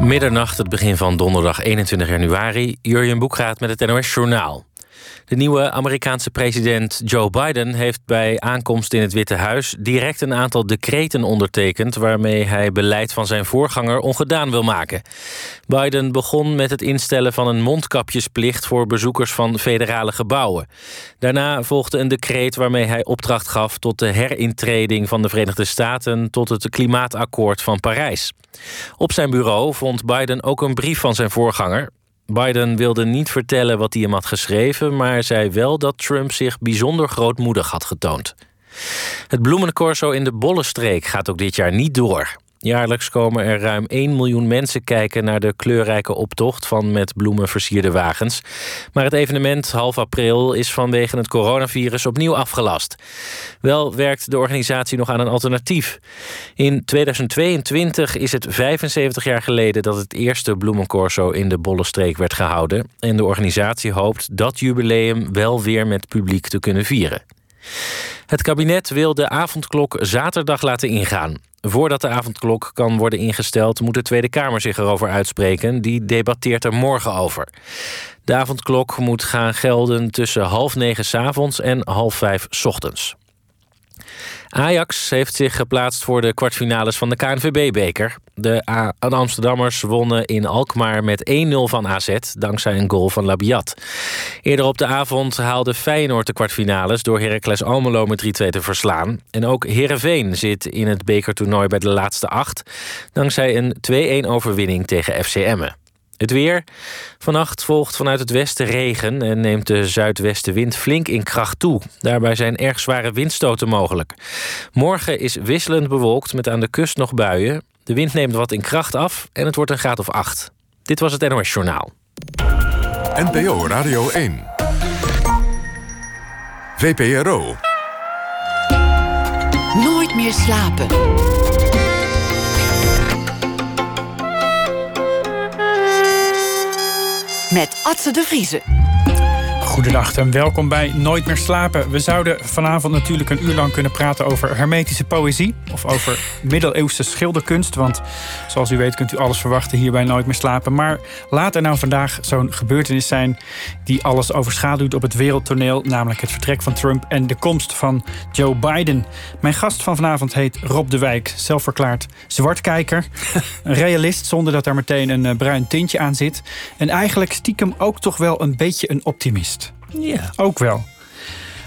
Middernacht, het begin van donderdag 21 januari. Jurjen Boekraat met het NOS Journaal. De nieuwe Amerikaanse president Joe Biden heeft bij aankomst in het Witte Huis direct een aantal decreten ondertekend waarmee hij beleid van zijn voorganger ongedaan wil maken. Biden begon met het instellen van een mondkapjesplicht voor bezoekers van federale gebouwen. Daarna volgde een decreet waarmee hij opdracht gaf tot de herintreding van de Verenigde Staten tot het klimaatakkoord van Parijs. Op zijn bureau vond Biden ook een brief van zijn voorganger. Biden wilde niet vertellen wat hij hem had geschreven, maar zei wel dat Trump zich bijzonder grootmoedig had getoond. Het bloemencorso in de Bollenstreek gaat ook dit jaar niet door. Jaarlijks komen er ruim 1 miljoen mensen kijken naar de kleurrijke optocht van met bloemen versierde wagens. Maar het evenement half april is vanwege het coronavirus opnieuw afgelast. Wel werkt de organisatie nog aan een alternatief. In 2022 is het 75 jaar geleden dat het eerste bloemencorso in de Bollenstreek werd gehouden. En de organisatie hoopt dat jubileum wel weer met publiek te kunnen vieren. Het kabinet wil de avondklok zaterdag laten ingaan. Voordat de avondklok kan worden ingesteld, moet de Tweede Kamer zich erover uitspreken. Die debatteert er morgen over. De avondklok moet gaan gelden tussen half negen s avonds en half vijf s ochtends. Ajax heeft zich geplaatst voor de kwartfinales van de KNVB-beker. De Amsterdammers wonnen in Alkmaar met 1-0 van AZ... dankzij een goal van Labiat. Eerder op de avond haalde Feyenoord de kwartfinales... door Heracles Almelo met 3-2 te verslaan. En ook Heerenveen zit in het bekertoernooi bij de laatste acht... dankzij een 2-1 overwinning tegen FC Emmen. Het weer. Vannacht volgt vanuit het westen regen en neemt de zuidwestenwind flink in kracht toe. Daarbij zijn erg zware windstoten mogelijk. Morgen is wisselend bewolkt met aan de kust nog buien. De wind neemt wat in kracht af en het wordt een graad of acht. Dit was het NOS Journaal. NPO Radio 1. VPRO. Nooit meer slapen. met Atze de Vriezen. Goedendag en welkom bij Nooit meer slapen. We zouden vanavond natuurlijk een uur lang kunnen praten over hermetische poëzie of over middeleeuwse schilderkunst. Want zoals u weet kunt u alles verwachten hier bij Nooit meer slapen. Maar laat er nou vandaag zo'n gebeurtenis zijn die alles overschaduwt op het wereldtoneel, namelijk het vertrek van Trump en de komst van Joe Biden. Mijn gast van vanavond heet Rob de Wijk, zelfverklaard zwartkijker, een realist zonder dat daar meteen een eh, bruin tintje aan zit en eigenlijk stiekem ook toch wel een beetje een optimist. Ja. Ook wel.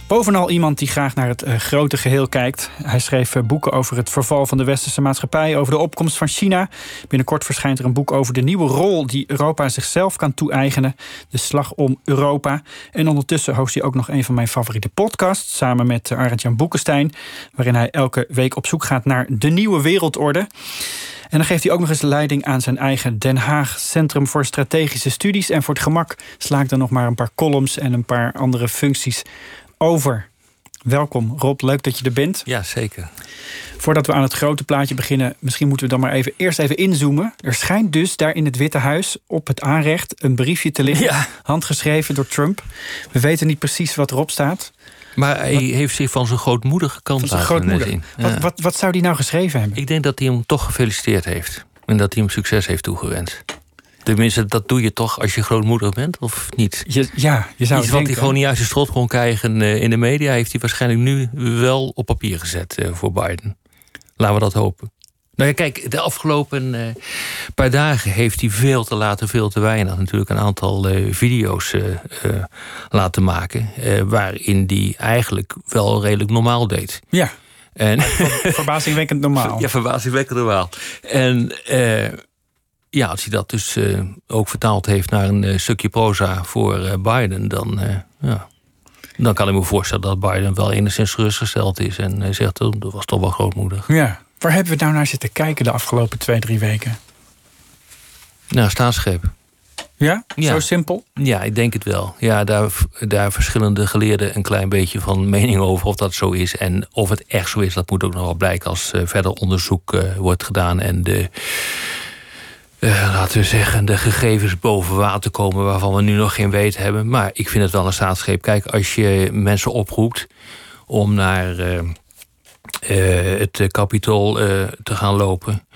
Bovenal iemand die graag naar het uh, grote geheel kijkt. Hij schreef uh, boeken over het verval van de westerse maatschappij, over de opkomst van China. Binnenkort verschijnt er een boek over de nieuwe rol die Europa zichzelf kan toe-eigenen. De slag om Europa. En ondertussen host hij ook nog een van mijn favoriete podcasts, samen met uh, Arend-Jan Boekenstein, waarin hij elke week op zoek gaat naar de nieuwe wereldorde. En dan geeft hij ook nog eens leiding aan zijn eigen Den Haag Centrum voor Strategische Studies. En voor het gemak sla ik er nog maar een paar columns en een paar andere functies over. Welkom Rob, leuk dat je er bent. Ja, zeker. Voordat we aan het grote plaatje beginnen, misschien moeten we dan maar even eerst even inzoomen. Er schijnt dus daar in het Witte Huis op het aanrecht een briefje te liggen, ja. handgeschreven door Trump. We weten niet precies wat erop staat. Maar hij heeft zich van zijn grootmoedige kant van zijn grootmoeder. Ja. Wat, wat, wat zou hij nou geschreven hebben? Ik denk dat hij hem toch gefeliciteerd heeft. En dat hij hem succes heeft toegewenst. Tenminste, dat doe je toch als je grootmoeder bent, of niet? Je, ja, je zou Iets wat hij gewoon niet uit zijn strot kon krijgen uh, in de media... heeft hij waarschijnlijk nu wel op papier gezet uh, voor Biden. Laten we dat hopen. Nou ja, kijk, de afgelopen uh, paar dagen heeft hij veel te laten, veel te weinig... natuurlijk een aantal uh, video's uh, laten maken... waarin hij eigenlijk wel redelijk normaal deed. Ja, en, verbazingwekkend normaal. Ja, verbazingwekkend normaal. En ja, als hij dat dus ook vertaald heeft naar een stukje proza voor Biden... dan, ja, dan kan ik me voorstellen dat Biden wel enigszins gerustgesteld is... en zegt, oh, dat was toch wel grootmoedig. Ja, Waar hebben we nou naar zitten kijken de afgelopen twee, drie weken? Nou, staatsgreep. Ja? ja? Zo simpel? Ja, ik denk het wel. Ja, daar, daar verschillende geleerden een klein beetje van mening over of dat zo is. En of het echt zo is, dat moet ook nog wel blijken als uh, verder onderzoek uh, wordt gedaan en de. Uh, laten we zeggen, de gegevens boven water komen waarvan we nu nog geen weet hebben. Maar ik vind het wel een staatsgreep. Kijk, als je mensen oproept om naar het kapitool uh, te gaan lopen.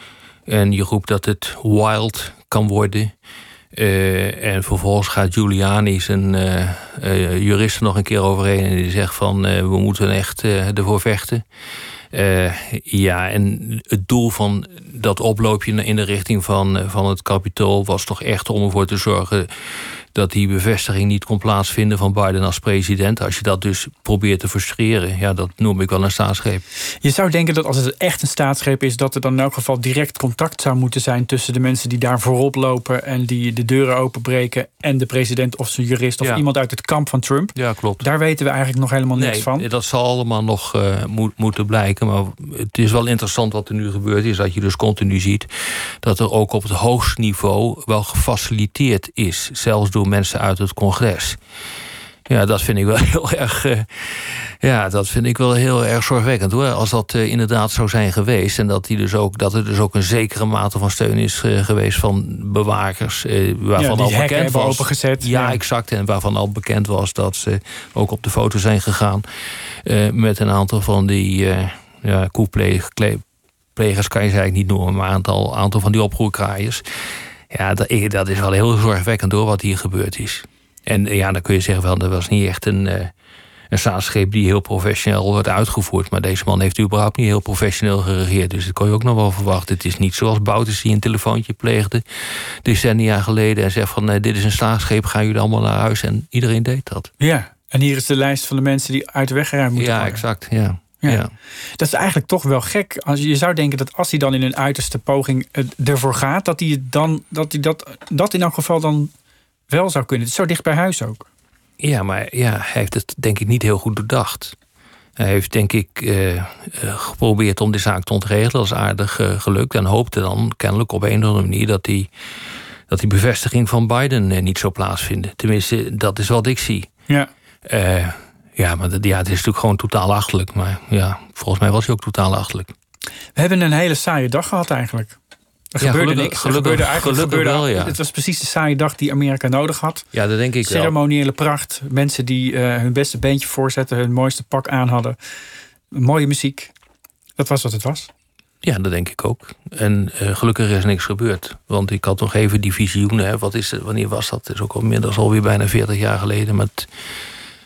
En je roept dat het wild kan worden. En vervolgens gaat Giuliani zijn uh, uh, juristen nog een keer overheen en die zegt van we moeten echt ervoor vechten. ja, en het doel van dat oploopje in de richting van, van het kapitool was toch echt om ervoor te zorgen dat die bevestiging niet kon plaatsvinden van Biden als president. Als je dat dus probeert te frustreren, ja, dat noem ik wel een staatsgreep. Je zou denken dat als het echt een staatsgreep is, dat er dan in elk geval direct contact zou moeten zijn tussen de mensen die daar voorop lopen en die de deuren openbreken en de president of zijn jurist of iemand uit het kamp van Trump. Ja, klopt. Daar weten we eigenlijk nog helemaal niks nee, van. Dat zal allemaal nog uh, moeten blijken. Maar het is wel interessant wat er nu gebeurt, is dat je dus continu ziet dat er ook op het hoogste niveau wel gefaciliteerd is, zelfs door mensen uit het congres. Ja, dat vind ik wel heel erg. Uh, ja, dat vind ik wel heel erg zorgwekkend hoor. Als dat uh, inderdaad zou zijn geweest. En dat, die dus ook, dat er dus ook een zekere mate van steun is uh, geweest van bewakers. waarvan ja, al bekend was. Opengezet, ja, ja, exact. En waarvan al bekend was dat ze ook op de foto zijn gegaan. met een aantal van die ja, koeplegers, kan je ze eigenlijk niet noemen. Maar een aantal, aantal van die oproerkraaiers. Ja, dat, dat is wel heel zorgwekkend door wat hier gebeurd is. En ja, dan kun je zeggen, wel, dat was niet echt een, uh, een staatsgreep die heel professioneel wordt uitgevoerd. Maar deze man heeft überhaupt niet heel professioneel geregeerd. Dus dat kon je ook nog wel verwachten. Het is niet zoals Bouters die een telefoontje pleegde decennia geleden en zegt van uh, dit is een staatsgreep, gaan jullie allemaal naar huis. En iedereen deed dat. Ja, en hier is de lijst van de mensen die uit de weg geruimd moeten ja, worden. Exact, ja, ja. Dat is eigenlijk toch wel gek. Als je zou denken dat als hij dan in een uiterste poging ervoor gaat, dat hij, dan, dat, hij dat, dat in elk geval dan wel zou kunnen. Het is zo dicht bij huis ook. Ja, maar ja, hij heeft het denk ik niet heel goed doordacht. Hij heeft denk ik uh, geprobeerd om de zaak te ontregelen. Dat is aardig gelukt. En hoopte dan kennelijk op een of andere manier dat die, dat die bevestiging van Biden niet zou plaatsvinden. Tenminste, dat is wat ik zie. Ja. Ja, maar ja, het is natuurlijk gewoon totaal achterlijk. Maar ja, volgens mij was hij ook totaal achterlijk. We hebben een hele saaie dag gehad eigenlijk. Er Ja, gebeurde niks. Er gelukkig- gebeurde eigenlijk gebeurde, wel, ja. Het was precies de saaie dag die Amerika nodig had. Ja, dat denk ik wel. Ceremoniële pracht. Mensen die eh, hun beste beentje voorzetten, hun mooiste pak aan hadden. Mooie muziek. Dat was wat het was. Ja, dat denk ik ook. En eh, gelukkig is niks gebeurd. Want ik had nog even die visioenen. Hè. Wat is het, wanneer was dat? Het is ook al inmiddels alweer bijna 40 jaar geleden. Met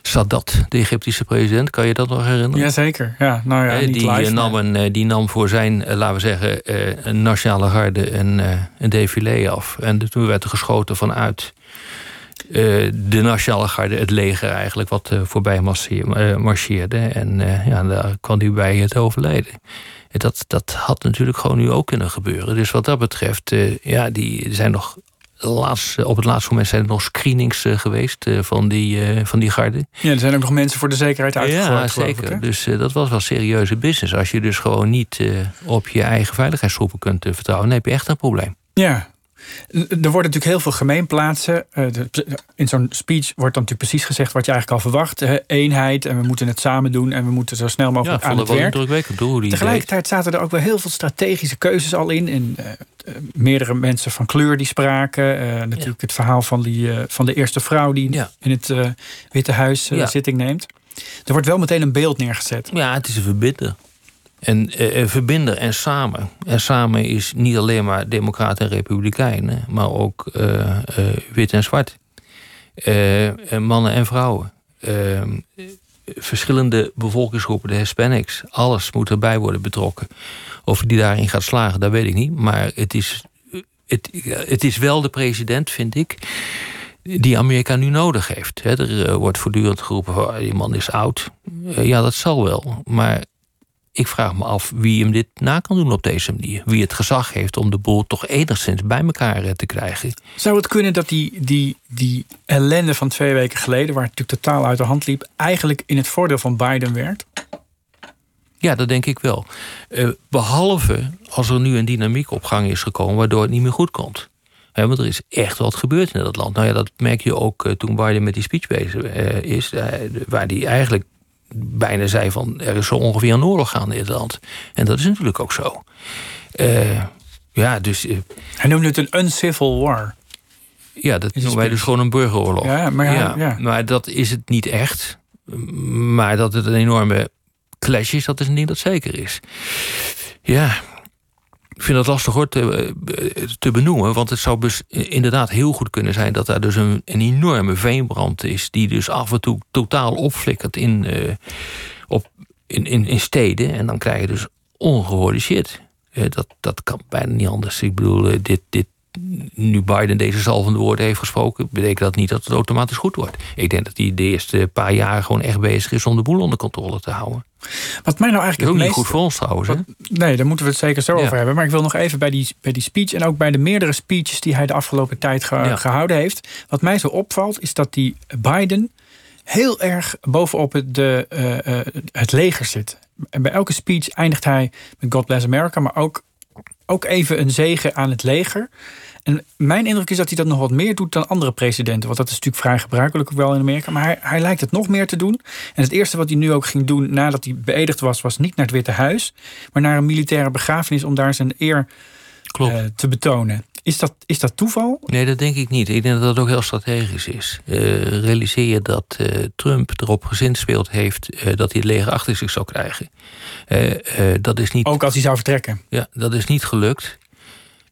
Sadat, de Egyptische president. Kan je dat nog herinneren? Jazeker. Ja, nou ja, niet die, live, eh, nam maar- een, eh, die nam voor zijn, eh, laten we zeggen, eh, een nationale garde een, eh, een défilé af. En toen werd er geschoten vanuit eh, de nationale garde, het leger eigenlijk, wat eh, voorbij marcheer- eh, marcheerde. En eh, ja, daar kwam hij bij het overlijden. En Dat, dat had natuurlijk gewoon nu ook kunnen gebeuren. Dus wat dat betreft, eh, ja, die zijn nog. Laatst, op het laatste moment zijn er nog screenings eh, geweest eh, van, die, eh, van die garde. Ja, er zijn ook nog mensen voor de zekerheid uitgegooid. Ja, ik, zeker. dus eh, dat was wel serieuze business. Als je dus gewoon niet eh, op je eigen veiligheidsgroepen kunt eh, vertrouwen, dan heb je echt een probleem. Ja. Er worden natuurlijk heel veel gemeenplaatsen. Eh, In zo'n speech wordt dan natuurlijk precies gezegd wat je eigenlijk al verwacht. Eenheid en we moeten het samen doen en we moeten zo snel Ja, mogelijk ik aan het werk. die. Tegelijkertijd zaten er ook wel heel veel strategische keuzes al in. En eh, meerdere mensen van kleur die spraken. Eh, natuurlijk het verhaal van, die, van de eerste vrouw die Ja. in het Witte Huis Ja. zitting neemt. Er wordt wel meteen een beeld neergezet. Ja, het is een verbinder. En eh, een verbinder en samen. En samen is niet alleen maar democraten en republikeinen, maar ook eh, eh, wit en zwart. Eh, en mannen en vrouwen. Eh, verschillende bevolkingsgroepen, de Hispanics. Alles moet erbij worden betrokken. Of die daarin gaat slagen, dat weet ik niet. Maar het is, het, het is wel de president, vind ik, die Amerika nu nodig heeft. Er eh, wordt voortdurend geroepen, van, die man is oud. Eh, ja, dat zal wel. Maar ik vraag me af wie hem dit na kan doen op deze manier. Wie het gezag heeft om de boel toch enigszins bij elkaar eh, te krijgen. Zou het kunnen dat die, die, die ellende van twee weken geleden, waar het natuurlijk totaal uit de hand liep, eigenlijk in het voordeel van Biden werkt? Ja, dat denk ik wel. Eh, behalve als er nu een dynamiek op gang is gekomen waardoor het niet meer goed komt. Want er is echt wat gebeurd in dat land. Nou ja, dat merk je ook eh, toen Biden met die speech bezig is. waar hij eigenlijk bijna zei van er is zo ongeveer een oorlog gaande in het land. En dat is natuurlijk ook zo. Eh, ja, dus eh, Hij noemde het een uncivil war. ja, dat noemen wij dus gewoon een burgeroorlog. Ja, maar ja, ja. maar dat is het niet echt. Maar dat het een enorme clash is, dat is een ding dat zeker is. Ja, ik vind dat lastig hoor te, te, benoemen. Want het zou dus inderdaad heel goed kunnen zijn dat daar dus een, enorme veenbrand is. Die dus af en toe totaal opflikkert in, op, in, in, in steden. En dan krijg je dus ongehoorde shit. dat, dat kan bijna niet anders. Ik bedoel, dit, dit, nu Biden deze zalvende woorden heeft gesproken, betekent dat niet dat het automatisch goed wordt. Ik denk dat hij de eerste paar jaar gewoon echt bezig is om de boel onder controle te houden. Wat mij nou eigenlijk ook niet meest... goed voor ons trouwens. Hè? Nee, daar moeten we het zeker zo over hebben. Maar ik wil nog even bij die, bij die speech en ook bij de meerdere speeches die hij de afgelopen tijd gehouden heeft. Wat mij zo opvalt, is dat die Biden heel erg bovenop het, de, uh, uh, het leger zit. En bij elke speech eindigt hij met God Bless America, maar ook, ook even een zegen aan het leger. En mijn indruk is dat hij dat nog wat meer doet dan andere presidenten. Want dat is natuurlijk vrij gebruikelijk ook wel in Amerika. Maar hij, hij lijkt het nog meer te doen. En het eerste wat hij nu ook ging doen nadat hij beëdigd was, was niet naar het Witte Huis, maar naar een militaire begrafenis om daar zijn eer uh, te betonen. Is dat, is dat toeval? Nee, dat denk ik niet. Ik denk dat dat ook heel strategisch is. Uh, realiseer je dat uh, Trump erop gezinspeeld heeft dat hij het leger achter zich zou krijgen. dat is niet, ook als hij zou vertrekken? Ja, dat is niet gelukt.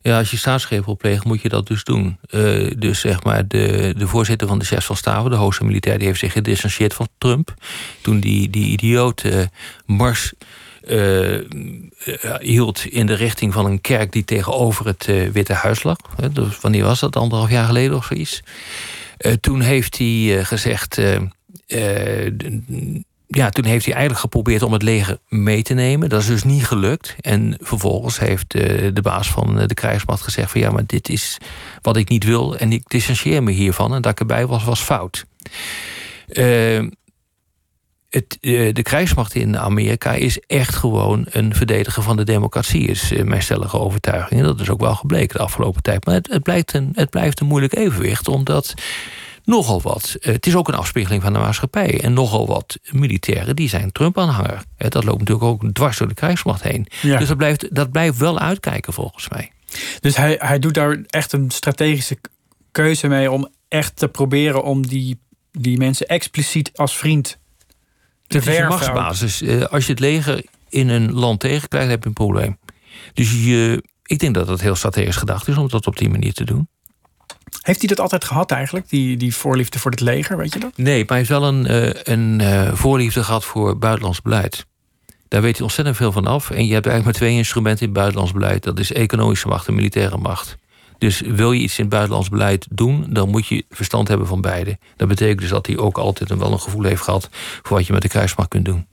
Ja, als je staatsgreep wil plegen, moet je dat dus doen. Uh, dus zeg maar, de, de voorzitter van de chef van staven, de hoogste militair, die heeft zich gedistanceerd van Trump. Toen die, die idioot uh, mars uh, hield in de richting van een kerk die tegenover het Witte Huis lag. Dus wanneer was dat? Anderhalf jaar geleden of zoiets. toen heeft hij gezegd ja, toen heeft hij eigenlijk geprobeerd om het leger mee te nemen. Dat is dus niet gelukt. En vervolgens heeft de, de baas van de krijgsmacht gezegd: van ja, maar dit is wat ik niet wil. En ik distancieer me hiervan. En dat ik erbij was, was fout. Uh, het, de krijgsmacht in Amerika is echt gewoon een verdediger van de democratie, is mijn stellige overtuiging. En dat is ook wel gebleken de afgelopen tijd. Maar het, het, blijkt een, het blijft een moeilijk evenwicht, omdat nogal wat. Eh, het is ook een afspiegeling van de maatschappij. En nogal wat militairen die zijn Trump-aanhanger. Dat loopt natuurlijk ook dwars door de krijgsmacht heen. Dus dat blijft, dat blijft wel uitkijken volgens mij. Dus hij, hij doet daar echt een strategische keuze mee om echt te proberen om die, die mensen expliciet als vriend te het werven. machtsbasis. Eh, als je het leger in een land tegenkrijgt, heb je een probleem. Dus je, ik denk dat dat heel strategisch gedacht is om dat op die manier te doen. Heeft hij dat altijd gehad eigenlijk, die, die voorliefde voor het leger, weet je dat? Nee, maar hij heeft wel een, uh, een uh, voorliefde gehad voor buitenlands beleid. Daar weet hij ontzettend veel van af. En je hebt eigenlijk maar twee instrumenten in buitenlands beleid. Dat is economische macht en militaire macht. Dus wil je iets in buitenlands beleid doen, dan moet je verstand hebben van beide. Dat betekent dus dat hij ook altijd een, wel een gevoel heeft gehad voor wat je met de krijgsmacht kunt doen.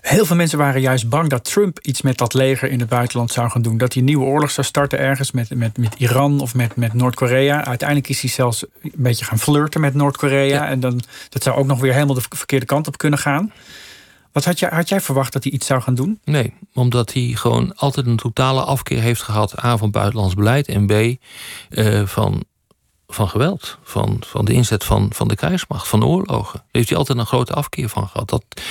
Heel veel mensen waren juist bang dat Trump iets met dat leger in het buitenland zou gaan doen. Dat hij een nieuwe oorlog zou starten ergens met, met, met Iran of met, met Noord-Korea. Uiteindelijk is hij zelfs een beetje gaan flirten met Noord-Korea. En dan, dat zou ook nog weer helemaal de verkeerde kant op kunnen gaan. Wat had, jij, had jij verwacht dat hij iets zou gaan doen? Nee, omdat hij gewoon altijd een totale afkeer heeft gehad. A, van buitenlands beleid en B, uh, van van geweld, van, van de inzet van, van de krijgsmacht, van de oorlogen. Daar heeft hij altijd een grote afkeer van gehad. Dat, eh,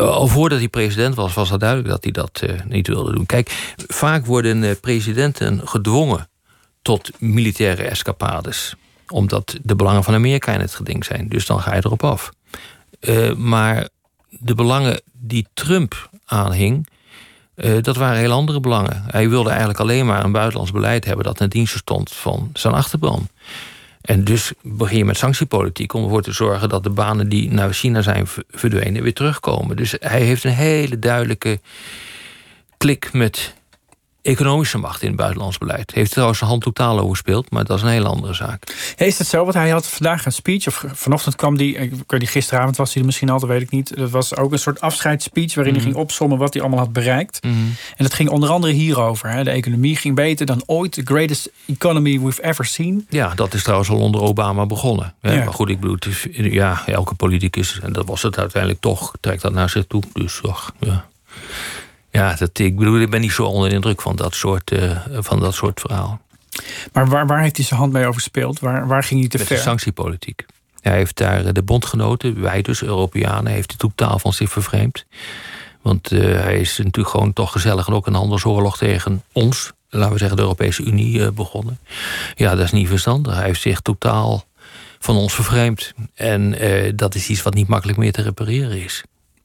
al voordat hij president was, was het duidelijk dat hij dat uh, niet wilde doen. Kijk, vaak worden uh, presidenten gedwongen tot militaire escapades. Omdat de belangen van Amerika in het geding zijn. Dus dan ga je erop af. maar de belangen die Trump aanhing, dat waren heel andere belangen. Hij wilde eigenlijk alleen maar een buitenlands beleid hebben dat ten dienste stond van zijn achterban. En dus begin je met sanctiepolitiek om ervoor te zorgen dat de banen die naar China zijn verdwenen weer terugkomen. Dus hij heeft een hele duidelijke klik met economische macht in het buitenlands beleid. Heeft trouwens een hand totaal overspeeld, maar dat is een hele andere zaak. is het zo? Want hij had vandaag een speech, of vanochtend kwam die, ik weet niet, gisteravond was hij er misschien al, dat weet ik niet. Dat was ook een soort afscheidsspeech waarin hij mhm. ging opsommen wat hij allemaal had bereikt. Mhm. En dat ging onder andere hierover. Hè. De economie ging beter dan ooit. The greatest economy we've ever seen. Ja, dat is trouwens al onder Obama begonnen. Ja. Maar goed, ik bedoel, ja, elke politicus, en dat was het uiteindelijk toch, trekt dat naar zich toe. Dus toch, ja. Ja, dat, ik bedoel, ik ben niet zo onder de indruk van dat soort, uh, van dat soort verhaal. Maar waar, waar heeft hij zijn hand mee overspeeld? Waar, waar ging hij te Met ver? de sanctiepolitiek. Hij heeft daar eh, de bondgenoten, wij dus, Europeanen, heeft hij totaal van zich vervreemd. Want uh, hij is natuurlijk gewoon toch gezellig en ook een handelsoorlog tegen ons, laten we zeggen de Europese Unie, uh, begonnen. Ja, dat is niet verstandig. Hij heeft zich totaal van ons vervreemd. En dat is iets wat niet makkelijk meer te repareren is.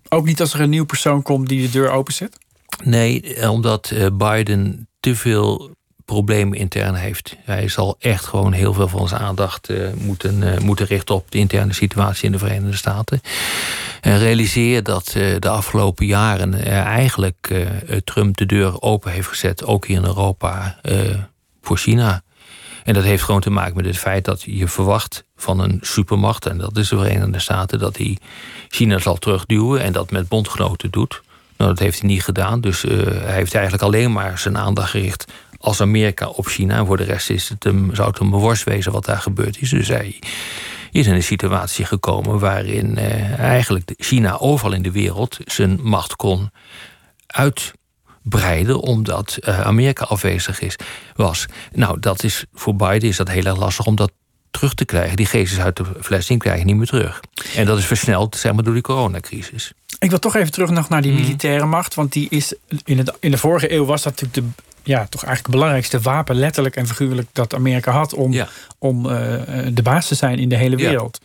Ook niet als er een nieuw persoon komt die de deur openzet? Nee, omdat Biden te veel problemen intern heeft. Hij zal echt gewoon heel veel van zijn aandacht uh, moeten, moeten richten op de interne situatie in de Verenigde Staten. En realiseer dat de afgelopen jaren eigenlijk Trump de deur open heeft gezet, ook hier in Europa, voor China. En dat heeft gewoon te maken met het feit dat je verwacht van een supermacht, en dat is de Verenigde Staten, dat hij China zal terugduwen en dat met bondgenoten doet. Nou, dat heeft hij niet gedaan. Dus hij heeft eigenlijk alleen maar zijn aandacht gericht als Amerika op China. En voor de rest is het hem, zou het hem worst wezen wat daar gebeurd is. Dus hij is in een situatie gekomen waarin eh, eigenlijk China overal in de wereld zijn macht kon uitbreiden omdat eh, Amerika afwezig is, was. Nou, dat is voor Biden is dat heel erg lastig om dat terug te krijgen. Die geestjes uit de fles, die krijg je niet meer terug. En dat is versneld, zeg maar, door die coronacrisis. Ik wil toch even terug nog naar die mhm. militaire macht. Want die is in, het, in de vorige eeuw was dat natuurlijk de ja, toch eigenlijk het belangrijkste wapen, letterlijk en figuurlijk, dat Amerika had om, om uh, de baas te zijn in de hele wereld.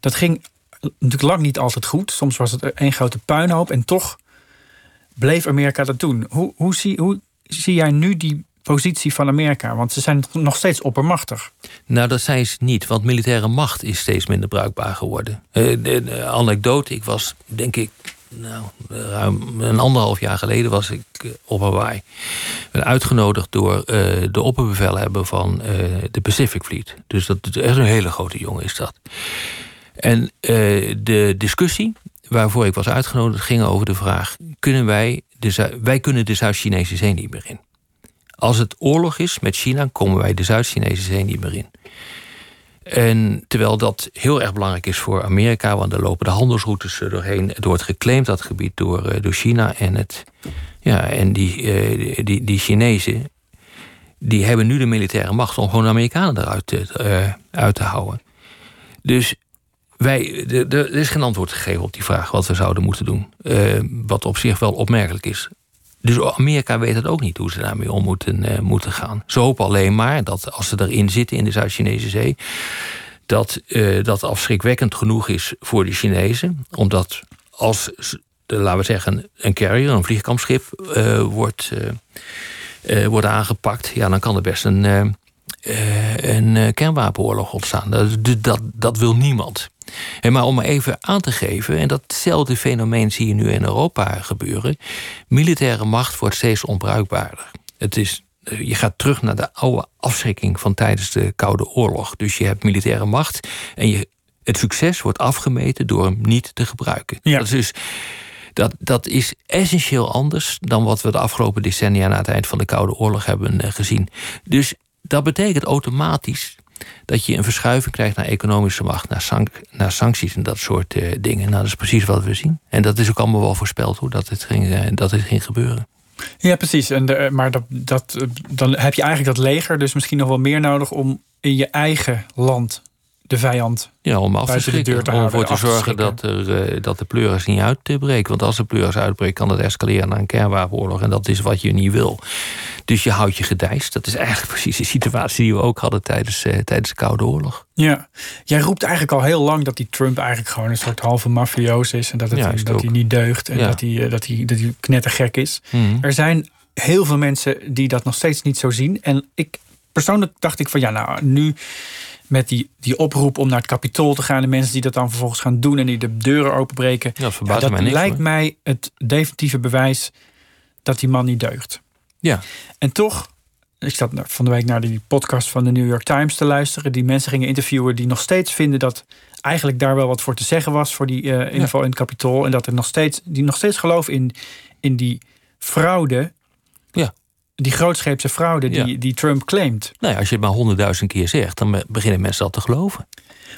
Dat ging natuurlijk lang niet altijd goed. Soms was het één grote puinhoop en toch bleef Amerika dat doen. Hoe, hoe, zie, hoe zie jij nu die positie van Amerika? Want ze zijn nog steeds oppermachtig. Nou, dat zijn ze niet, want militaire macht is steeds minder bruikbaar geworden. Uh, de, anekdote, ik was denk ik nou, ruim een anderhalf jaar geleden was ik eh, op Hawaii. Ben uitgenodigd door uh, de opperbevelhebber van de Pacific Fleet. Dus dat is een hele grote jongen is dat. En de discussie waarvoor ik was uitgenodigd ging over de vraag... kunnen wij, de, wij kunnen de Zuid-Chinese zee niet meer in. Als het oorlog is met China, komen wij de Zuid-Chinese zee niet meer in. En terwijl dat heel erg belangrijk is voor Amerika, want er lopen de handelsroutes doorheen. Het wordt geclaimd, dat gebied, door, eh, door China. En, het, ja, en die, uh, die, die Chinezen, die hebben nu de militaire macht om gewoon de Amerikanen eruit te, uh, uit te houden. Dus wij, er is geen antwoord gegeven op die vraag wat we zouden moeten doen. wat op zich wel opmerkelijk is. Dus Amerika weet het ook niet hoe ze daarmee om moeten, uh, moeten gaan. Ze hopen alleen maar dat als ze erin zitten in de Zuid-Chinese Zee, dat uh, dat afschrikwekkend genoeg is voor de Chinezen. Omdat als, laten we zeggen, een carrier, een vliegkampschip, uh, wordt, wordt aangepakt, ja, dan kan er best een, een kernwapenoorlog ontstaan. Dat, dat, dat wil niemand. Maar om even aan te geven, en datzelfde fenomeen zie je nu in Europa gebeuren. Militaire macht wordt steeds onbruikbaarder. Het is, je gaat terug naar de oude afschrikking van tijdens de Koude Oorlog. Dus je hebt militaire macht en je, het succes wordt afgemeten door hem niet te gebruiken. Ja. Dat is dus. Dat, dat is essentieel anders dan wat we de afgelopen decennia na het eind van de Koude Oorlog hebben eh, gezien. Dus dat betekent automatisch dat je een verschuiving krijgt naar economische macht, naar, naar sancties en dat soort uh, dingen. Nou, dat is precies wat we zien. En dat is ook allemaal wel voorspeld hoe dat het ging, uh, dat het ging gebeuren. Ja, precies. En de, maar dat, dat, dan heb je eigenlijk dat leger dus misschien nog wel meer nodig om in je eigen land de vijand ja, om af te schrikken. Om ervoor te zorgen dat, er, uh, dat de pleuris niet uitbreekt. Want als de pleuris uitbreekt, kan het escaleren naar een kernwapenoorlog. En dat is wat je niet wil. Dus je houdt je gedijst. Dat is eigenlijk precies de situatie die we ook hadden tijdens, uh, tijdens de Koude Oorlog. Ja, jij roept eigenlijk al heel lang dat die Trump eigenlijk gewoon een soort halve mafioos is. En dat, het, ja, dat hij niet deugt. En dat, hij, eh, dat, hij, dat hij knettergek is. Mhm. Er zijn heel veel mensen die dat nog steeds niet zo zien. En ik persoonlijk dacht ik van ja, nou nu met die, die oproep om naar het kapitool te gaan. De mensen die dat dan vervolgens gaan doen en die de deuren openbreken. Ja, dat, ja, dat mij lijkt mij het definitieve bewijs dat die man niet deugt. Ja. En toch, ik zat van de week naar die podcast van de New York Times te luisteren. Die mensen gingen interviewen die nog steeds vinden dat eigenlijk daar wel wat voor te zeggen was voor die uh, inval in het kapitool. En dat er nog steeds, die nog steeds geloven in, in die fraude. Ja die grootscheepse fraude die, die Trump claimt. Nou ja, als je het maar honderdduizend keer zegt, dan beginnen mensen dat te geloven.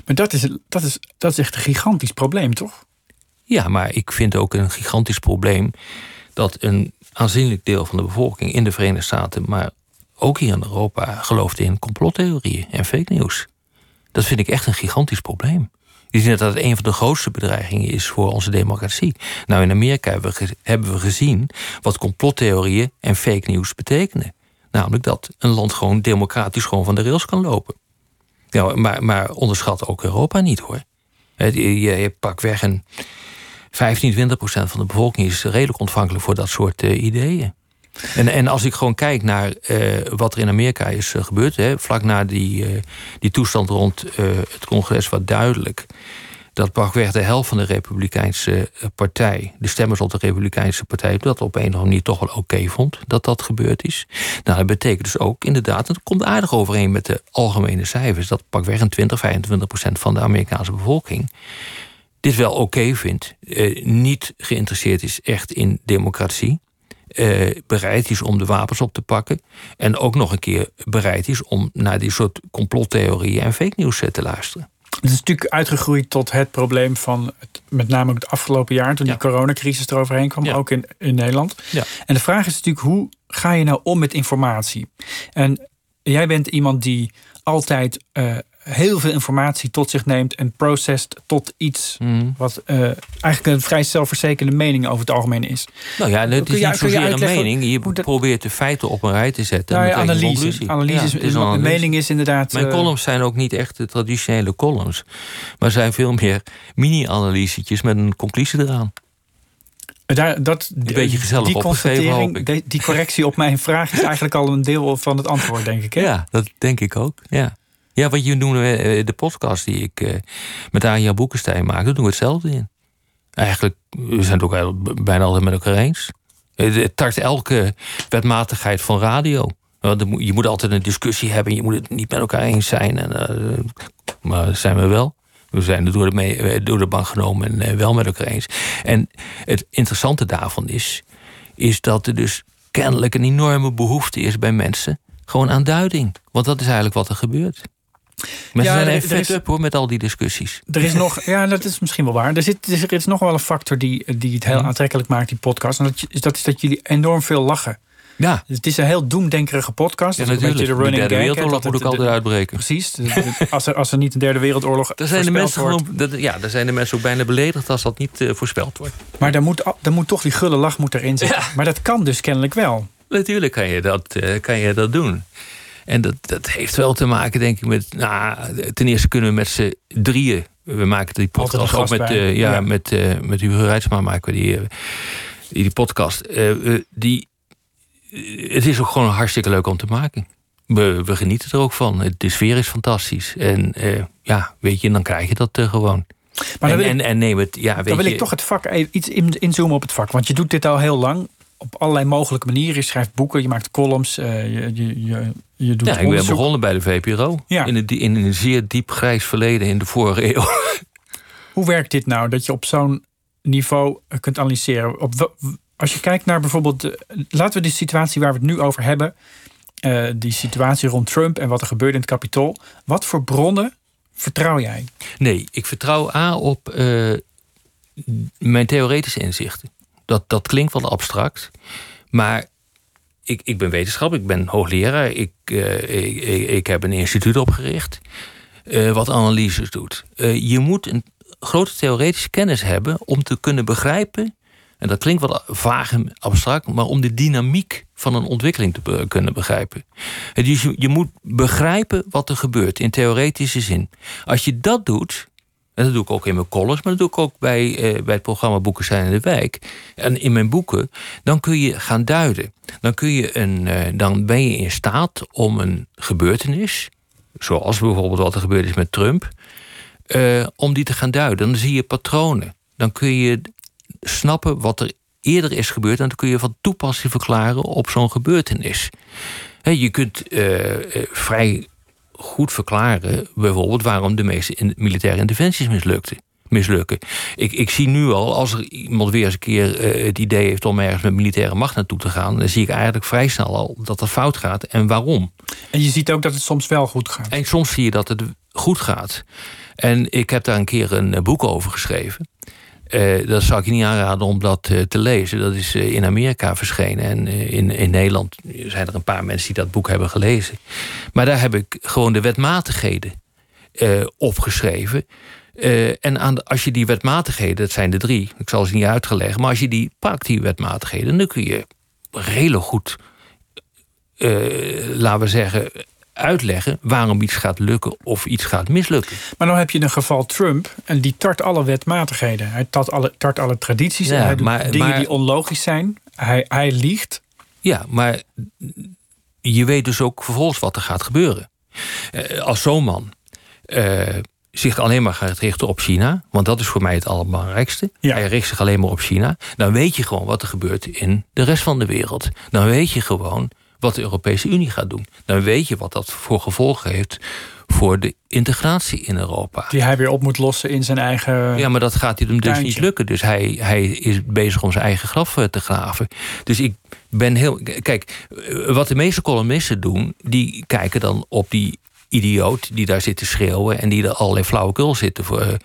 Maar dat is, dat, is, dat is echt een gigantisch probleem, toch? Ja, maar ik vind ook een gigantisch probleem dat een aanzienlijk deel van de bevolking in de Verenigde Staten, maar ook hier in Europa, gelooft in complottheorieën en fake news. Dat vind ik echt een gigantisch probleem. Je ziet dat het een van de grootste bedreigingen is voor onze democratie. Nou, in Amerika hebben we, hebben we gezien wat complottheorieën en fake news betekenen. Namelijk dat een land gewoon democratisch gewoon van de rails kan lopen. Ja, maar, maar onderschat ook Europa niet hoor. Je, je, pak weg een 15, 20 procent van de bevolking is redelijk ontvankelijk voor dat soort ideeën. En, en als ik gewoon kijk naar wat er in Amerika is gebeurd, hè, vlak na die, die toestand rond het congres, wat duidelijk dat pakweg de helft van de Republikeinse eh, partij, de stemmers op de Republikeinse partij, dat op een of andere manier toch wel oké vond dat dat gebeurd is. Nou, dat betekent dus ook inderdaad, het komt aardig overeen met de algemene cijfers, dat pakweg een 20, 25 procent van de Amerikaanse bevolking dit wel oké vindt, eh, niet geïnteresseerd is echt in democratie. Uh, bereid is om de wapens op te pakken. En ook nog een keer bereid is om naar die soort complottheorieën en fake news te luisteren. Het is natuurlijk uitgegroeid tot het probleem van het, met name het afgelopen jaar, toen die coronacrisis eroverheen kwam, ook in, in Nederland. Ja. En de vraag is natuurlijk, hoe ga je nou om met informatie? En jij bent iemand die altijd uh, heel veel informatie tot zich neemt en processed tot iets mhm. wat uh, eigenlijk een vrij zelfverzekerde mening over het algemeen is. Nou ja, het is niet zozeer een mening. Je probeert de feiten op een rij te zetten. Nou ja, analyse. Analyse, is, een mening is inderdaad. Mijn uh, columns zijn ook niet echt de traditionele columns, maar zijn veel meer mini-analysetjes met een conclusie eraan. Daar, dat, een beetje gezellig die, die correctie op mijn vraag is eigenlijk al een deel van het antwoord, denk ik. Hè? Ja, dat denk ik ook. Ja. Ja, wat je doen, eh, de podcast die ik uh, met Anja Boekenstein maak, daar doen we hetzelfde in. Eigenlijk, we zijn het ook bijna altijd met elkaar eens. Het tart elke wetmatigheid van radio. Je moet altijd een discussie hebben, je moet het niet met elkaar eens zijn. En, maar zijn we wel. We zijn het door de, door de bank genomen en wel met elkaar eens. En het interessante daarvan is, is dat er dus kennelijk een enorme behoefte is bij mensen. Gewoon aan duiding. Want dat is eigenlijk wat er gebeurt. Maar ja, ze zijn even vet up hoor, met al die discussies. Er is nog, ja, dat is misschien wel waar. Er, zit, er is nog wel een factor die, die het heel mhm. aantrekkelijk maakt, die podcast. En dat, dat is dat jullie enorm veel lachen. Ja. Het is een heel doemdenkerige podcast. Ja, natuurlijk. de, running de derde wereldoorlog moet ook altijd uitbreken. Precies. als, er, als er niet een derde wereldoorlog dan zijn de mensen gewoon, dat, Ja, dan zijn de mensen ook bijna beledigd als dat niet uh, voorspeld wordt. Maar dan moet, dan moet toch die gulle lach moet erin zitten. Ja. Maar dat kan dus kennelijk wel. Natuurlijk kan je dat, uh, kan je dat doen. En dat, dat heeft wel te maken, denk ik, met. Nou, ten eerste kunnen we met z'n drieën. We maken die podcast ook met, uh, ja, ja, met, uh, met Hugo Rijtsma maken we die, uh, die podcast. die, het is ook gewoon hartstikke leuk om te maken. We, we genieten er ook van. De sfeer is fantastisch. En ja, weet je, dan krijg je dat gewoon. Maar en, en, en, neem het, ja, weet dan wil je, ik toch het vak iets inzoomen op het vak. Want je doet dit al heel lang op allerlei mogelijke manieren. Je schrijft boeken, je maakt columns, uh, je, je, je, je doet Ja, ik ben begonnen bij de VPRO. Ja. In, een, in een zeer diep grijs verleden in de vorige eeuw. Hoe werkt dit nou, dat je op zo'n niveau kunt analyseren? Op, als je kijkt naar bijvoorbeeld... De, laten we de situatie waar we het nu over hebben... Uh, die situatie rond Trump en wat er gebeurde in het Capitool. Wat voor bronnen vertrouw jij? Nee, ik vertrouw A op uh, mijn theoretische inzichten. Dat, dat klinkt wel abstract. Maar ik, ik ben wetenschap, ik ben hoogleraar. Ik, uh, ik, ik, heb een instituut opgericht uh, wat analyses doet. Uh, je moet een grote theoretische kennis hebben om te kunnen begrijpen. En dat klinkt wat vaag en abstract, maar om de dynamiek van een ontwikkeling te kunnen begrijpen. Dus je, je moet begrijpen wat er gebeurt in theoretische zin. Als je dat doet, en dat doe ik ook in mijn columns, maar dat doe ik ook bij, eh, bij het programma Boeken zijn in de wijk. En in mijn boeken, dan kun je gaan duiden. Dan, kun je een, eh, dan ben je in staat om een gebeurtenis, zoals bijvoorbeeld wat er gebeurd is met Trump, eh, om die te gaan duiden. Dan zie je patronen. Dan kun je snappen wat er eerder is gebeurd en dan kun je van toepassing verklaren op zo'n gebeurtenis. je kunt vrij goed verklaren, bijvoorbeeld, waarom de meeste militaire interventies mislukten. Mislukken. Ik, ik zie nu al, als er iemand weer eens een keer uh, het idee heeft om ergens met militaire macht naartoe te gaan, dan zie ik eigenlijk vrij snel al dat dat fout gaat en waarom. En je ziet ook dat het soms wel goed gaat. En soms zie je dat het goed gaat. En ik heb daar een keer een boek over geschreven. Uh, dat zou ik je niet aanraden om dat uh, te lezen. Dat is uh, in Amerika verschenen. En in, in Nederland zijn er een paar mensen die dat boek hebben gelezen. Maar daar heb ik gewoon de wetmatigheden opgeschreven. en aan de, als je die wetmatigheden, dat zijn de drie, ik zal ze niet uitgelegd, maar als je die pakt, die wetmatigheden, dan kun je redelijk goed, laten we zeggen, uitleggen waarom iets gaat lukken of iets gaat mislukken. Maar dan heb je een geval Trump en die tart alle wetmatigheden. Hij tart alle, tart alle tradities. Ja, en hij doet maar- dingen maar- die onlogisch zijn. Hij, hij liegt. Ja, maar je weet dus ook vervolgens wat er gaat gebeuren. Eh, als zo'n man eh, zich alleen maar gaat richten op China, want dat is voor mij het allerbelangrijkste. Ja. Hij richt zich alleen maar op China. Dan weet je gewoon wat er gebeurt in de rest van de wereld. Dan weet je gewoon wat de Europese Unie gaat doen. Dan weet je wat dat voor gevolgen heeft voor de integratie in Europa. Die hij weer op moet lossen in zijn eigen. Ja, maar dat gaat hem dus tuintje. niet lukken. Dus hij, hij is bezig om zijn eigen graf eh, te graven. Dus ik ben heel. Kijk, eh, wat de meeste columnisten doen, die kijken dan op die idioot die daar zit te schreeuwen en die er allerlei flauwekul zit te, voor-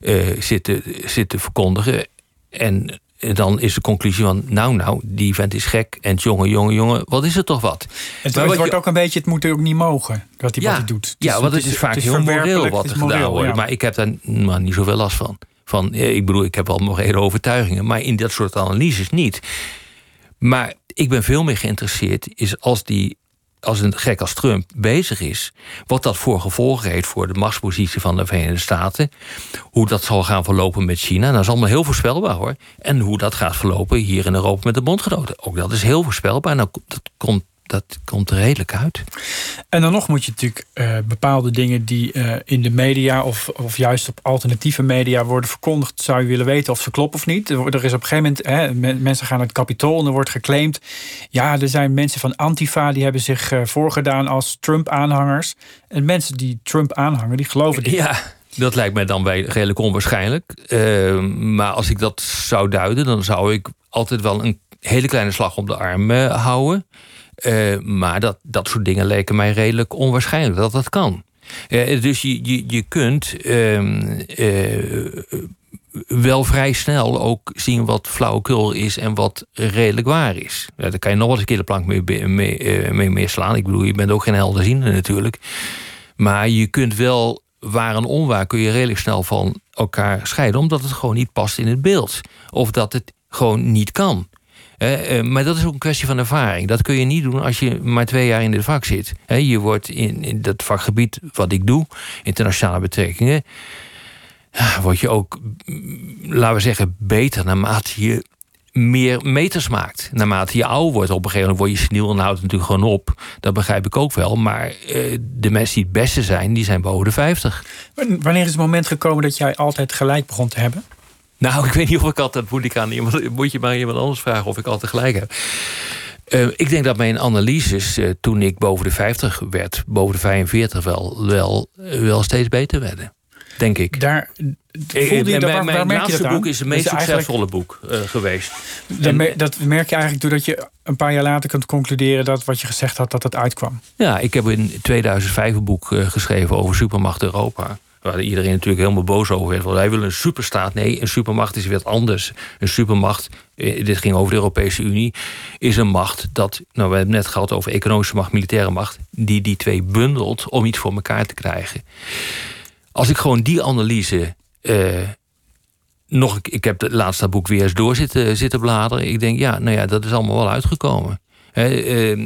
eh, eh, zit te, zit te verkondigen. En dan is de conclusie van, nou, nou, die vent is gek. En jongen, jongen, jongen, wat is het toch wat? het Maar wordt je- ook een beetje, het moet ook niet mogen. Dat hij wat hij doet. Ja, want het is, vaak heel moreel wat er gedaan wordt. ja. Maar ik heb daar nou, niet zoveel last van. van. eh, Ik bedoel, ik heb wel morele overtuigingen, maar in dat soort analyses niet. Maar ik ben veel meer geïnteresseerd is als die als een gek als Trump bezig is, wat dat voor gevolgen heeft voor de machtspositie van de Verenigde Staten, hoe dat zal gaan verlopen met China, dat is allemaal heel voorspelbaar hoor. En hoe dat gaat verlopen hier in Europa met de bondgenoten, ook dat is heel voorspelbaar. Nou, dat komt, dat komt er redelijk uit. En dan nog moet je natuurlijk eh, bepaalde dingen die eh, in de media of, of juist op alternatieve media worden verkondigd, zou je willen weten of ze kloppen of niet. Er, is op een gegeven moment, hè, men- mensen gaan naar het kapitool en er wordt geclaimd, ja, er zijn mensen van Antifa die hebben zich eh, voorgedaan als Trump-aanhangers. En mensen die Trump aanhangen, die geloven dit. Ja, dat lijkt mij dan bij redelijk onwaarschijnlijk. Eh, maar als ik dat zou duiden, dan zou ik altijd wel een hele kleine slag op de arm houden. Eh, maar dat, dat soort dingen lijken mij redelijk onwaarschijnlijk dat dat kan. Eh, dus je, je, je kunt ehm, eh, wel vrij snel ook zien wat flauwekul is en wat redelijk waar is. Ja, daar kan je nog wel eens een keer de plank mee, mee, mee slaan. Ik bedoel, je bent ook geen helderziende natuurlijk. Maar je kunt wel waar en onwaar kun je redelijk snel van elkaar scheiden, omdat het gewoon niet past in het beeld. Of dat het gewoon niet kan. Eh, maar dat is ook een kwestie van ervaring. Dat kun je niet doen als je maar twee jaar in dit vak zit. Je wordt in, in dat vakgebied wat ik doe, internationale betrekkingen, ja, word je ook, mm, laten we zeggen, beter naarmate je meer meters maakt. Naarmate je ouder wordt, op een gegeven moment word je seniel en houdt het natuurlijk gewoon op. Dat begrijp ik ook wel. Maar eh, de mensen die het beste zijn, die zijn boven de 50. Wanneer is het moment gekomen dat jij altijd gelijk begon te hebben? Nou, ik weet niet of ik altijd moet ik aan iemand, moet je maar iemand anders vragen of ik altijd gelijk heb. Eh, ik denk dat mijn analyses eh, toen ik boven de 50 werd, boven de 45 wel, wel, wel steeds beter werden. Denk ik. Daar Eh, voelde je, dat- mijn mijn merk laatste boek is het meest succesvolle boek geweest. Dat mer- Dat merk je eigenlijk doordat je een paar jaar later kunt concluderen dat wat je gezegd had, dat het uitkwam. Ja, ik heb in 2005 een boek geschreven over supermacht Europa. Waar iedereen natuurlijk helemaal boos over werd. Want wij willen een superstaat. Nee, een supermacht is weer wat anders. Een supermacht, eh, dit ging over de Europese Unie, is een macht dat, nou we hebben het net gehad over economische macht, militaire macht, die die twee bundelt om iets voor elkaar te krijgen. Als ik gewoon die analyse. eh, nog, ik heb het laatste boek weer eens door zitten, bladeren. Ik denk, ja, nou ja, dat is allemaal wel uitgekomen. Eh,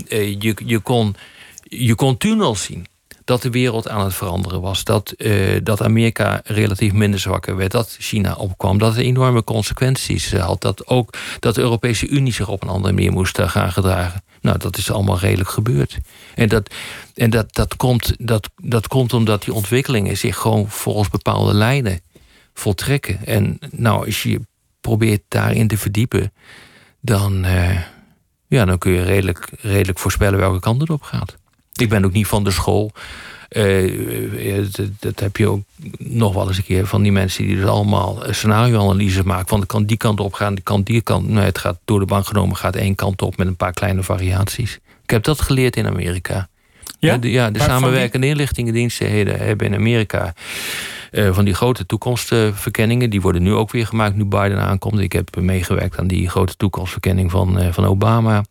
je, je, kon, je kon al zien dat de wereld aan het veranderen was. Dat, eh, dat Amerika relatief minder zwakker werd. Dat China opkwam. Dat het enorme consequenties had. Dat ook dat de Europese Unie zich op een andere manier moest eh, gaan gedragen. Nou, dat is allemaal redelijk gebeurd. En dat, en dat, dat, komt, dat, dat komt omdat die ontwikkelingen zich gewoon volgens bepaalde lijnen voltrekken. En nou, als je probeert daarin te verdiepen, dan, eh, ja, dan kun je redelijk, redelijk voorspellen welke kant het op gaat. Ik ben ook niet van de school. Eh, eh, dat, dat heb je ook nog wel eens een keer van die mensen die dus allemaal scenario-analyses maken. Van de kan die kant op gaan, de kant die kant. Nee, het gaat door de bank genomen, gaat één kant op met een paar kleine variaties. Ik heb dat geleerd in Amerika. Ja? de, ja, de samenwerkende inlichtingendiensten hebben in Amerika eh, van die grote toekomstverkenningen. Die worden nu ook weer gemaakt nu Biden aankomt. Ik heb meegewerkt aan die grote toekomstverkenning van, eh, van Obama.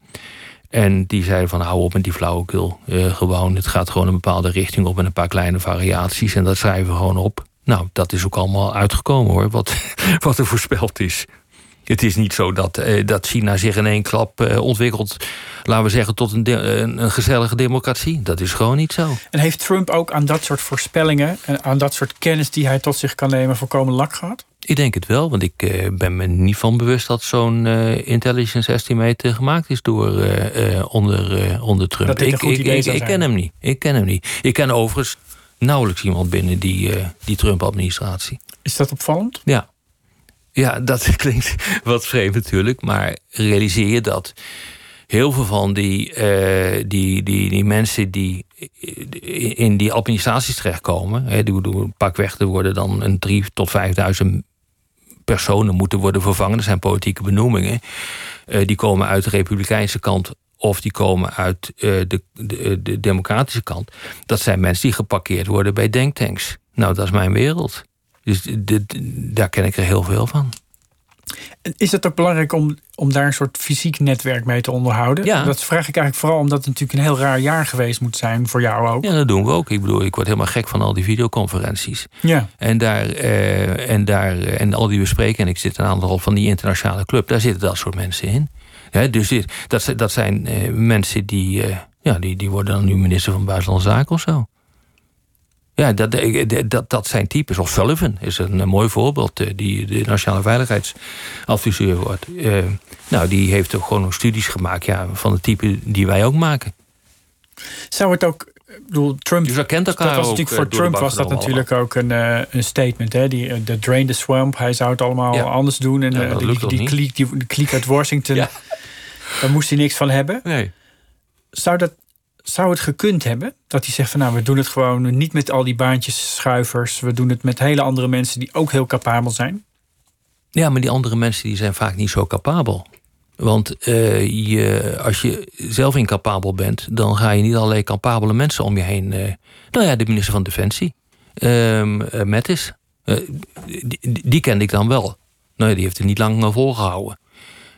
En die zeiden van hou op met die flauwekul. Eh, gewoon, het gaat gewoon een bepaalde richting op met een paar kleine variaties. En dat schrijven we gewoon op. Nou, dat is ook allemaal uitgekomen hoor, wat, wat er voorspeld is. Het is niet zo dat, eh, dat China zich in één klap eh, ontwikkelt, laten we zeggen, tot een, een, een gezellige democratie. Dat is gewoon niet zo. En heeft Trump ook aan dat soort voorspellingen en aan dat soort kennis die hij tot zich kan nemen volkomen lak gehad? Ik denk het wel, want ik eh, ben me niet van bewust dat zo'n eh, intelligence estimate gemaakt is door eh, eh, onder, eh, onder Trump. Dat ik, ik, ik, ken hem niet. Ik ken hem niet. Ik ken overigens nauwelijks iemand binnen die, eh, die Trump-administratie. Is dat opvallend? Ja. ja, dat klinkt wat vreemd natuurlijk, maar realiseer je dat heel veel van die, eh, die, die, die mensen die in die administraties terechtkomen, hè, pakweg, er worden dan een drie tot vijfduizend personen moeten worden vervangen. Dat zijn politieke benoemingen. Eh, die komen uit de republikeinse kant of die komen uit eh, de, de, de democratische kant. Dat zijn mensen die geparkeerd worden bij denktanks. Nou, dat is mijn wereld. Dus dit- daar ken ik er heel veel van. Is het ook belangrijk om, om daar een soort fysiek netwerk mee te onderhouden? Ja. Dat vraag ik eigenlijk vooral omdat het natuurlijk een heel raar jaar geweest moet zijn voor jou ook. Ja, dat doen we ook. Ik bedoel, ik word helemaal gek van al die videoconferenties. Ja. En, daar, eh, en, daar, eh, en al die bespreken, en ik zit een aantal van die internationale club, daar zitten dat soort mensen in. Hè, dus dit, dat, zijn- dat zijn eh, mensen die, eh, ja, die, die worden dan nu minister van Buitenlandse Zaken of zo. Ja, dat, dat, dat zijn types. Of Sullivan is een, eh, mooi voorbeeld, eh, die de nationale veiligheidsadviseur wordt. Eh, nou, die heeft ook gewoon nog studies gemaakt ja, van het type die wij ook maken. Zou het ook, ik bedoel, Trump. Dus dat kent elkaar dat was natuurlijk voor de Trump was dat natuurlijk ook een, een statement. Hè? Die, de drain the swamp. Hij zou het allemaal Ja. anders doen. En Ja, die, die, die, kliek, die, die kliek uit Washington. Ja. Daar moest hij niks van hebben. Nee. Zou, dat, zou het gekund hebben? Dat hij zegt van nou, we doen het gewoon niet met al die baantjes schuivers. We doen het met hele andere mensen die ook heel capabel zijn. Ja, maar die andere mensen die zijn vaak niet zo capabel. Want eh, je, als je zelf incapabel bent, dan ga je niet allerlei capabele mensen om je heen. eh nou ja, de minister van Defensie, ehm eh, Mattis, die, die, kende ik dan wel. Nou die heeft het niet lang eh, volgehouden.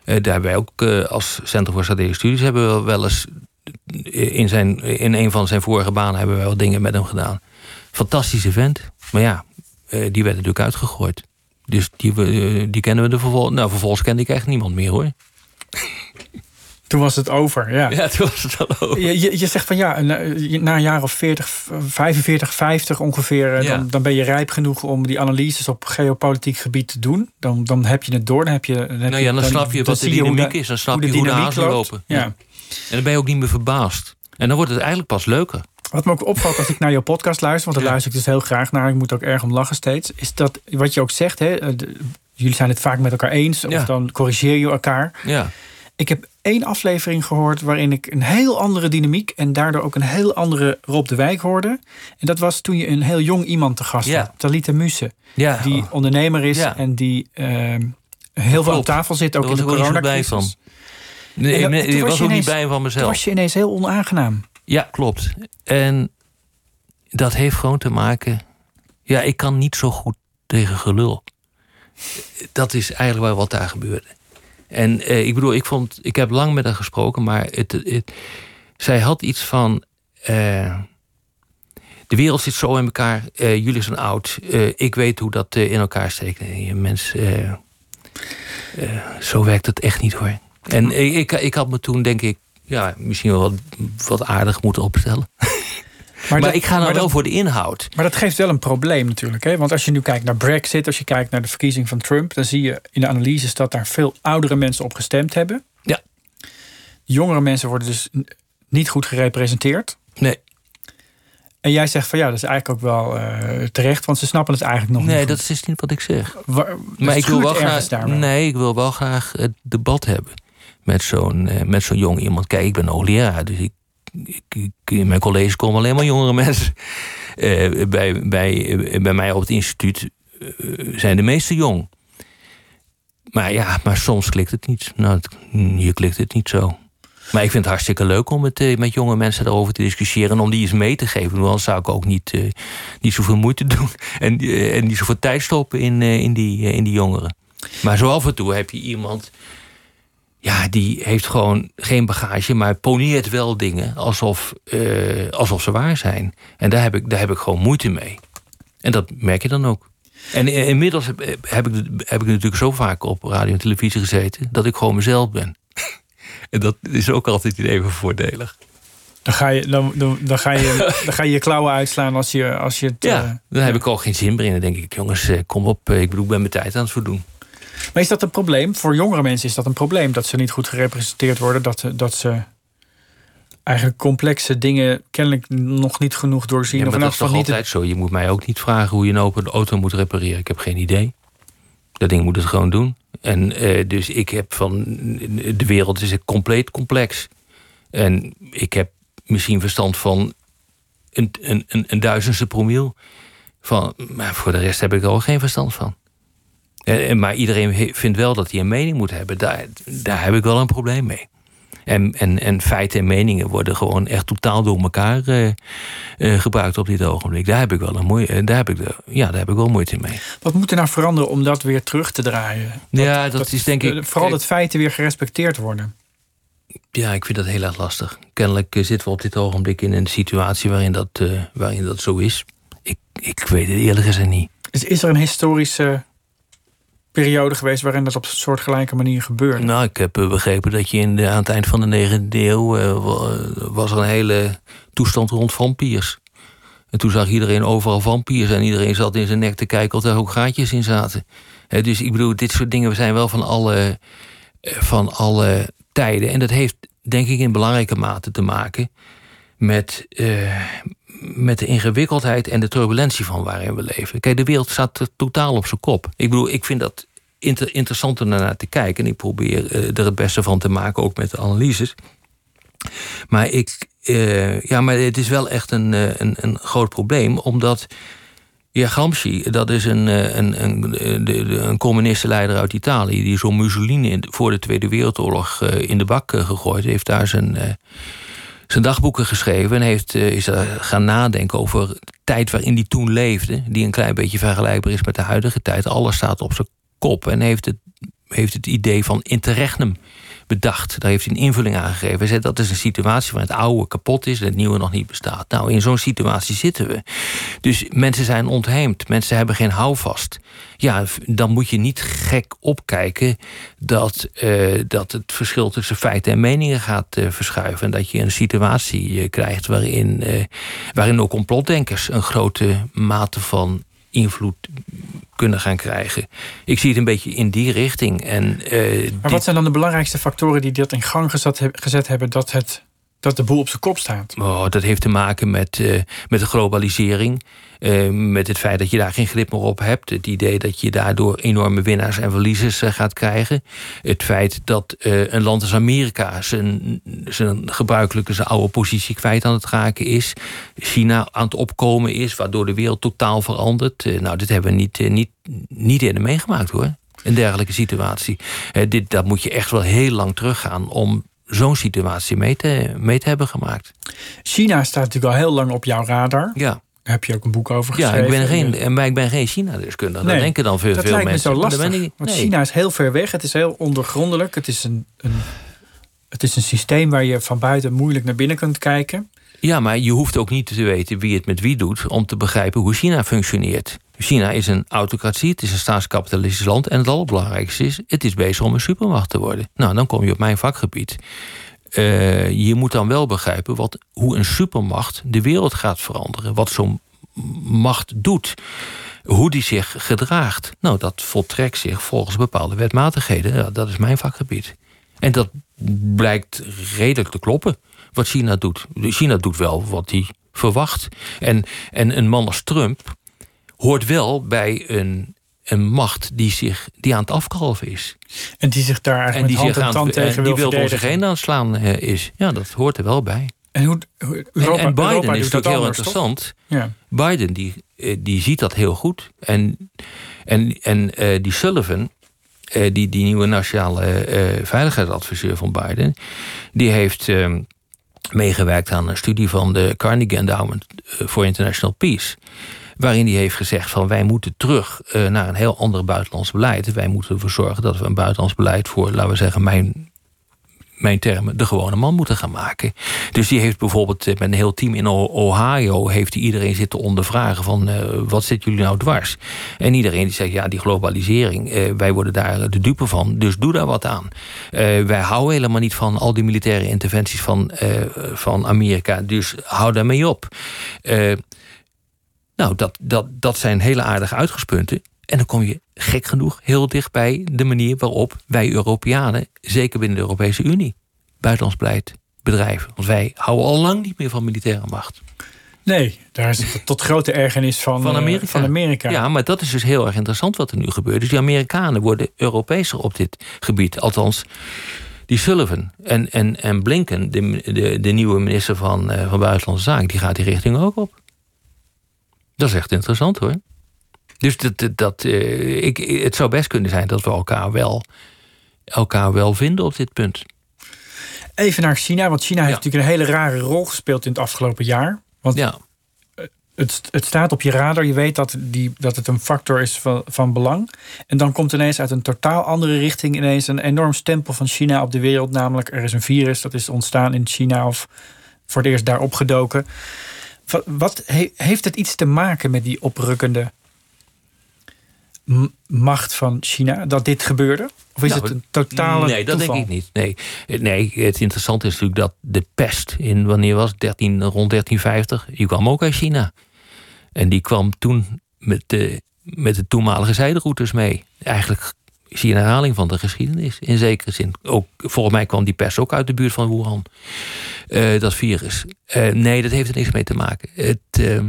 Eh, daar hebben ook als Centrum voor Strategische Studies hebben we wel eens in, zijn, in een van zijn vorige banen hebben we wel dingen met hem gedaan. Fantastische vent. Maar ja, eh, die werd natuurlijk uitgegooid. Dus die, eh, die kennen we de vervolgens. Nou, vervolgens kende ik echt niemand meer hoor. Toen was het over, ja. Ja, toen was het al over. Je, je, je zegt van ja, na, na een jaar of 40, 45, 50 ongeveer, eh, Ja. dan, dan ben je rijp genoeg om die analyses op geopolitiek gebied te doen. Dan, dan heb je het door. Dan, heb je, dan, heb Nou ja, dan snap je wat de dynamiek is. Dan snap je hoe de dynamiek hazen loopt. lopen. Ja. En dan ben je ook niet meer verbaasd. En dan wordt het eigenlijk pas leuker. Wat me ook opvalt als ik naar jouw podcast luister, want daar Ja. luister ik dus heel graag naar, ik moet ook erg om lachen steeds, is dat wat je ook zegt, hè, eh, de- jullie zijn het vaak met elkaar eens, of Ja. dan corrigeer je elkaar. Ja. Ik heb één aflevering gehoord waarin ik een heel andere dynamiek en daardoor ook een heel andere Rob de Wijk hoorde. En dat was toen je een heel jong iemand te gast Ja. had, Talita Muse, Ja. die ondernemer is en die ehm, heel veel Klopt. tafel zit, ook Daar in de coronacrisis. Nee, dat- nee, toen ik was was ook niet blij van Toen mezelf. was je ineens heel onaangenaam. Ja, klopt. En dat heeft gewoon te maken. Ja, ik kan niet zo goed tegen gelul. Dat is eigenlijk wel wat daar gebeurde. En eh, ik bedoel, ik, vond, ik heb lang met haar gesproken, maar het, het, zij had iets van. eh, de wereld zit zo in elkaar. eh, jullie zijn oud. eh, ik weet hoe dat eh, in elkaar steekt. Nee, mens, eh, zo werkt het echt niet hoor. En ik, ik, had me toen, denk ik, ja, misschien wel wat, wat aardig moeten opstellen. Maar, dat- ik ga nou wel dat- voor de inhoud. Maar dat geeft wel een probleem natuurlijk. Hè? Want als je nu kijkt naar Brexit, als je kijkt naar de verkiezing van Trump, dan zie je in de analyses dat daar veel oudere mensen op gestemd hebben. Ja. Jongere mensen worden dus niet goed gerepresenteerd. Nee, En jij zegt van ja, dat is eigenlijk ook wel eh, terecht, want ze snappen het eigenlijk nog nee niet. dat is niet wat ik zeg. Maar ik wil, wel graag, nee, ik wil wel graag het debat hebben met zo'n eh, met zo'n jong iemand. Kijk, ik ben hoogleraar, dus ik, ik, in mijn college komen alleen maar jongere mensen. Eh, bij, bij, eh, bij mij op het instituut zijn de meeste jong. Maar ja, maar soms klikt het niet. Nou, hier klikt het niet zo. Maar ik vind het hartstikke leuk om het met jonge mensen daarover te discussiëren. En om die eens mee te geven. Want Anders zou ik ook niet, eh, niet zoveel moeite doen. En, en niet zoveel tijd stoppen in, in, die, in die jongeren. Maar zo af en toe heb je iemand. Ja, die heeft gewoon geen bagage, maar poneert wel dingen alsof, eh, alsof ze waar zijn. En daar heb, ik, daar heb ik gewoon moeite mee. En dat merk je dan ook. En inmiddels heb, heb, ik, heb ik natuurlijk zo vaak op radio en televisie gezeten dat ik gewoon mezelf ben. en dat is ook altijd even voordelig. Dan ga je, dan, dan, dan, ga je, dan ga je je klauwen uitslaan als je, als je het. Ja, dan heb ik al geen zin meer in. Dan denk ik, jongens, kom op, ik bedoel, ik ben mijn tijd aan het voldoen. Maar is dat een probleem? Voor jongere mensen is dat een probleem dat ze niet goed gerepresenteerd worden, dat, dat ze eigenlijk complexe dingen kennelijk nog niet genoeg doorzien. Ja, maar of dat is toch altijd zo? Je moet mij ook niet vragen hoe je een open auto moet repareren. Ik heb geen idee. Dat ding moet het gewoon doen. En uh, dus ik heb van... De wereld is compleet complex. En ik heb misschien verstand van een, een, een, een duizendste promiel. Van, maar voor de rest heb ik er ook geen verstand van. En, maar iedereen vindt wel dat hij een mening moet hebben. Daar, daar heb ik wel een probleem mee. En, en, en feiten en meningen worden gewoon echt totaal door elkaar uh, uh, gebruikt op dit ogenblik. Daar heb ik wel een moeite, daar heb ik, de, ja, daar heb ik wel moeite mee. Wat moet er nou veranderen om dat weer terug te draaien? Dat, ja, dat, dat, is denk ik. Vooral dat feiten weer gerespecteerd worden. Ja, ik vind dat heel erg lastig. Kennelijk zitten we op dit ogenblik in een situatie waarin dat, uh, waarin dat zo is. Ik, ik weet het eerlijk gezegd niet. Is er een historische periode geweest waarin dat op een soortgelijke manier gebeurde. Nou, ik heb begrepen dat je in de, aan het eind van de 19e eeuw uh, was er een hele toestand rond vampiers. En toen zag iedereen overal vampiers en iedereen zat in zijn nek te kijken of er ook gaatjes in zaten. Dus ik bedoel, dit soort dingen zijn wel van alle, van alle tijden. En dat heeft denk ik in belangrijke mate te maken met, met de ingewikkeldheid en de turbulentie van waarin we leven. Kijk, de wereld staat totaal op zijn kop. Ik bedoel, ik vind dat inter interessant om naar te kijken. En ik probeer uh, er het beste van te maken, ook met de analyses. Maar, ik, uh, ja, maar het is wel echt een, een, een groot probleem, omdat. Ja, Gramsci, dat is een, een, een, een communistenleider uit Italië... die zo Mussolini voor de Tweede Wereldoorlog in de bak gegooid heeft. Daar zijn zijn dagboeken geschreven en heeft, is gaan nadenken over de tijd waarin hij toen leefde, die een klein beetje vergelijkbaar is met de huidige tijd. Alles staat op zijn kop en heeft het, heeft het idee van interregnum bedacht. Daar heeft hij een invulling aan gegeven. Hij zei dat is een situatie waar het oude kapot is en het nieuwe nog niet bestaat. Nou, in zo'n situatie zitten we. Dus mensen zijn ontheemd. Mensen hebben geen houvast. Ja, dan moet je niet gek opkijken dat, uh, dat het verschil tussen feiten en meningen gaat uh, verschuiven. En dat je een situatie uh, krijgt waarin, waarin ook complotdenkers een grote mate van invloed kunnen gaan krijgen. Ik zie het een beetje in die richting. En, uh, maar wat zijn dan de belangrijkste factoren die dat in gang gezet, gezet hebben dat, het, dat de boel op zijn kop staat? Oh, dat heeft te maken met, uh, met de globalisering. Uh, met het feit dat je daar geen grip meer op hebt. Het idee dat je daardoor enorme winnaars en verliezers uh, gaat krijgen. Het feit dat uh, een land als Amerika zijn, zijn gebruikelijke, zijn oude positie kwijt aan het raken is. China aan het opkomen is, waardoor de wereld totaal verandert. nou, dit hebben we niet, niet, niet eerder meegemaakt hoor. Een dergelijke situatie. dit, dat moet je echt wel heel lang teruggaan om zo'n situatie mee te, mee te hebben gemaakt. China staat natuurlijk al heel lang op jouw radar. Ja heb je ook een boek over geschreven. Ja, ik ben geen, maar ik ben geen China-deskundige. Nee, dat denken dan veel, dat veel lijkt mensen. Me zo lastig, ik, nee. Want China is heel ver weg. Het is heel ondergrondelijk. Het is een, een, het is een systeem waar je van buiten moeilijk naar binnen kunt kijken. Ja, maar je hoeft ook niet te weten wie het met wie doet... om te begrijpen hoe China functioneert. China is een autocratie, het is een staatskapitalistisch land... en het allerbelangrijkste is, het is bezig om een supermacht te worden. Nou, dan kom je op mijn vakgebied. Uh, je moet dan wel begrijpen wat, hoe een supermacht de wereld gaat veranderen. Wat zo'n macht doet. Hoe die zich gedraagt. Nou, dat voltrekt zich volgens bepaalde wetmatigheden. Dat is mijn vakgebied. En dat blijkt redelijk te kloppen. Wat China doet. China doet wel wat hij verwacht. En, en een man als Trump hoort wel bij een een macht die, zich, die aan het afkalven is. En die zich daar eigenlijk en die met hand en tand tegen en wil die wil om zich heen aanslaan uh, is. Ja, dat hoort er wel bij. En, hoe, Europa, en, en Biden Europa is natuurlijk heel interessant. Ja. Biden die, die ziet dat heel goed. En, en, en uh, die Sullivan, uh, die, die nieuwe nationale veiligheidsadviseur van Biden, die heeft uh, meegewerkt aan een studie van de Carnegie Endowment for International Peace waarin hij heeft gezegd van wij moeten terug uh, naar een heel ander buitenlands beleid. Wij moeten ervoor zorgen dat we een buitenlands beleid voor, laten we zeggen, mijn mijn termen, de gewone man moeten gaan maken. Dus die heeft bijvoorbeeld met een heel team in Ohio... heeft hij iedereen zitten ondervragen van... wat zit jullie nou dwars? En iedereen die zegt, ja, die globalisering... wij worden daar de dupe van, dus doe daar wat aan. wij houden helemaal niet van al die militaire interventies van, van Amerika... dus hou daarmee op. nou, dat, dat, dat zijn hele aardige uitgangspunten. En dan kom je gek genoeg heel dicht bij de manier waarop wij Europeanen, zeker binnen de Europese Unie, buitenlands beleid bedrijven. Want wij houden al lang niet meer van militaire macht. Nee, daar is het tot grote ergernis van, van, Amerika. van Amerika. Ja, maar dat is dus heel erg interessant wat er nu gebeurt. Dus die Amerikanen worden Europeeser op dit gebied. Althans, die Sullivan en, en, en Blinken, de, de, de nieuwe minister van, uh, van Buitenlandse Zaken, die gaat die richting ook op. Dat is echt interessant hoor. Dus dat, dat, uh, ik, het zou best kunnen zijn dat we elkaar wel, elkaar wel vinden op dit punt. Even naar China, want China heeft natuurlijk een hele rare rol gespeeld in het afgelopen jaar. Want ja. het, het staat op je radar, je weet dat, die, dat het een factor is van, van belang. En dan komt ineens uit een totaal andere richting ineens een enorm stempel van China op de wereld. Namelijk, er is een virus dat is ontstaan in China of voor het eerst daar opgedoken. Wat, heeft het iets te maken met die oprukkende macht van China dat dit gebeurde? Of is nou, het een totale Nee, dat denk ik niet. Nee. nee, het interessante is natuurlijk dat de pest in, wanneer was 13, rond 1350, die kwam ook uit China. En die kwam toen met de, met de toenmalige zijderoutes mee. Eigenlijk zie je een herhaling van de geschiedenis, in zekere zin. Ook, volgens mij kwam die pest ook uit de buurt van Wuhan, uh, dat virus. Uh, nee, dat heeft er niks mee te maken. Het... Uh,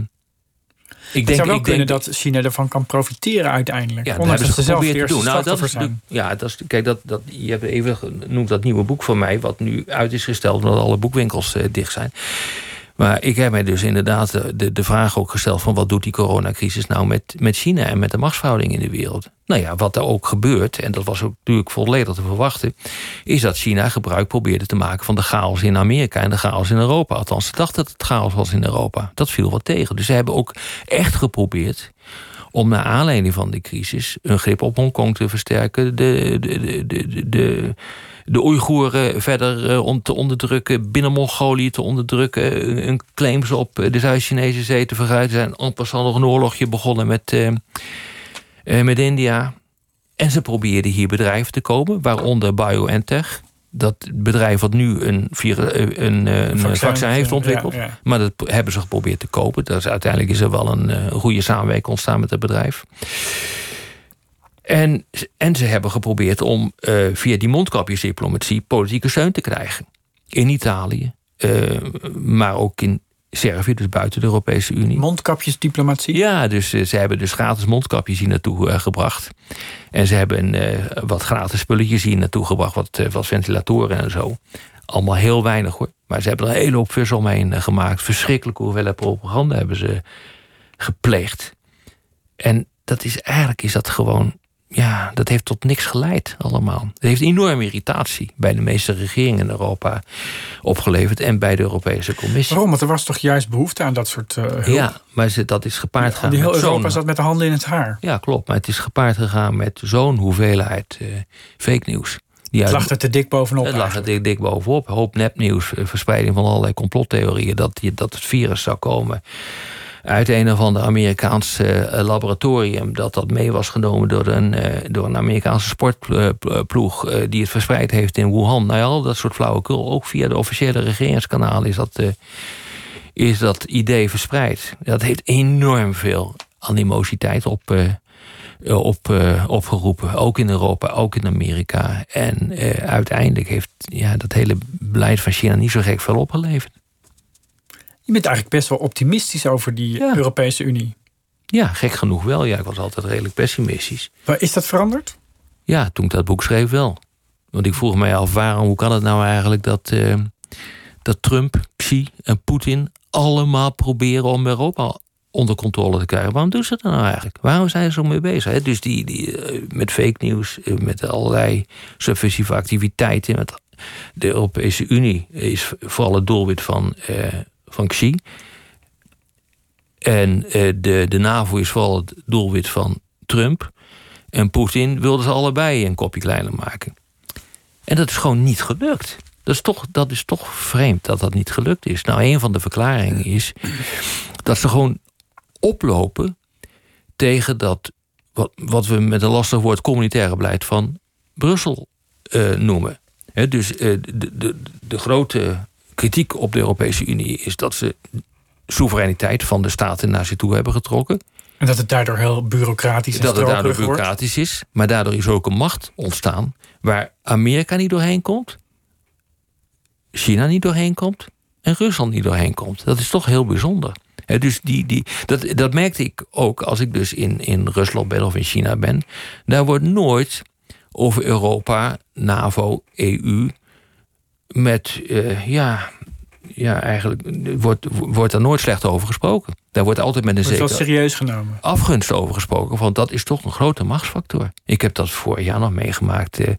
ik denk, zou wel ik kunnen denk, dat China ervan kan profiteren uiteindelijk. Ja, Ondanks dat ze zelf te doen. Nou, dat is. Ja, dat is, kijk, dat, dat, je hebt even genoemd dat nieuwe boek van mij... wat nu uit is gesteld omdat alle boekwinkels dicht zijn. Maar ik heb mij dus inderdaad de, de vraag ook gesteld... van wat doet die coronacrisis nou met, met China en met de machtsverhouding in de wereld? Nou ja, wat er ook gebeurt, en dat was ook natuurlijk volledig te verwachten... is dat China gebruik probeerde te maken van de chaos in Amerika... en de chaos in Europa. Althans, ze dachten dat het chaos was in Europa. Dat viel wat tegen. Dus ze hebben ook echt geprobeerd om naar aanleiding van die crisis... een grip op Hongkong te versterken... de, de, de, de, de Oeigoeren verder uh, te onderdrukken, binnen Mongolië te onderdrukken, een claims op de Zuid-Chinese zee te vergrijzen. zijn amper nog een oorlogje begonnen met, uh, met India. En ze probeerden hier bedrijven te komen, waaronder BioNTech. Dat bedrijf wat nu een, een, een vaccin, vaccin heeft ontwikkeld. Maar dat hebben ze geprobeerd te kopen. Is, uiteindelijk is er wel een goede samenwerking ontstaan met het bedrijf. En, en ze hebben geprobeerd om uh, via die mondkapjesdiplomatie politieke steun te krijgen. In Italië, uh, maar ook in Servië, dus buiten de Europese Unie. Mondkapjesdiplomatie? Ja, dus uh, ze hebben dus gratis mondkapjes hier naartoe gebracht. En ze hebben wat gratis spulletjes hier naartoe gebracht, wat, wat ventilatoren en zo. Allemaal heel weinig hoor. Maar ze hebben er een hele hoop vis omheen gemaakt. Verschrikkelijke hoeveelheid propaganda hebben ze gepleegd. En dat is eigenlijk is dat gewoon ja, dat heeft tot niks geleid allemaal. Het heeft enorme irritatie bij de meeste regeringen in Europa opgeleverd en bij de Europese Commissie. Waarom? Want er was toch juist behoefte aan dat soort uh, hulp? Ja, maar dat is gepaard gegaan. Die heel Europa zat met de handen in het haar. Ja, klopt. Maar het is gepaard gegaan met zo'n hoeveelheid uh, fake nieuws. Die het lag er te dik bovenop. Het lag er te dik bovenop. Hoop nepnieuws, eh, verspreiding van allerlei complottheorieën dat, dat het virus zou komen uit een of ander Amerikaans uh, laboratorium. Dat dat mee was genomen door een, uh, door een Amerikaanse sportploeg. Uh, die het verspreid heeft in Wuhan. Nou ja, al dat soort flauwekul. Ook via de officiële regeringskanalen is dat, is dat idee verspreid. Dat heeft enorm veel animositeit op. Op, opgeroepen, ook in Europa, ook in Amerika. En uiteindelijk heeft ja, dat hele beleid van China niet zo gek veel opgeleverd. Je bent eigenlijk best wel optimistisch over die Europese Unie. Ja, gek genoeg wel. Ja, ik was altijd redelijk pessimistisch. Maar is dat veranderd? Ja, toen ik dat boek schreef wel. Want ik vroeg mij af, waarom, hoe kan het nou eigenlijk dat, uh, dat Trump, Xi en Poetin allemaal proberen om Europa onder controle te krijgen. Waarom doen ze dat nou eigenlijk? Waarom zijn ze zo mee bezig? Dus die, die, eh, met fake nieuws, eh, met allerlei subversieve activiteiten. Met de Europese Unie is vooral het doelwit van, van Xi. En uh, de, de NAVO is vooral het doelwit van Trump. En Poetin wilde ze allebei een kopje kleiner maken. En dat is gewoon niet gelukt. Dat is, toch, dat is toch vreemd dat dat niet gelukt is. Nou, een van de verklaringen is dat ze gewoon oplopen tegen dat, wat, wat we met een lastig woord communitaire beleid van Brussel uh, noemen. dus uh, de, de, de grote kritiek op de Europese Unie is dat ze soevereiniteit van de staten naar zich toe hebben getrokken. En dat het daardoor heel bureaucratisch is. Dat het daardoor bureaucratisch is. Maar daardoor is ook een macht ontstaan waar Amerika niet doorheen komt, China niet doorheen komt en Rusland niet doorheen komt. Dat is toch heel bijzonder. dus die, die, dat, dat merkte ik ook als ik dus in, in Rusland ben of in China ben. Daar wordt nooit over Europa, NAVO, EU met uh, ja, ja, eigenlijk wordt, wordt er nooit slecht over gesproken. Daar wordt altijd met een zekere serieus genomen. afgunst over gesproken. Want dat is toch een grote machtsfactor. Ik heb dat vorig jaar nog meegemaakt eh,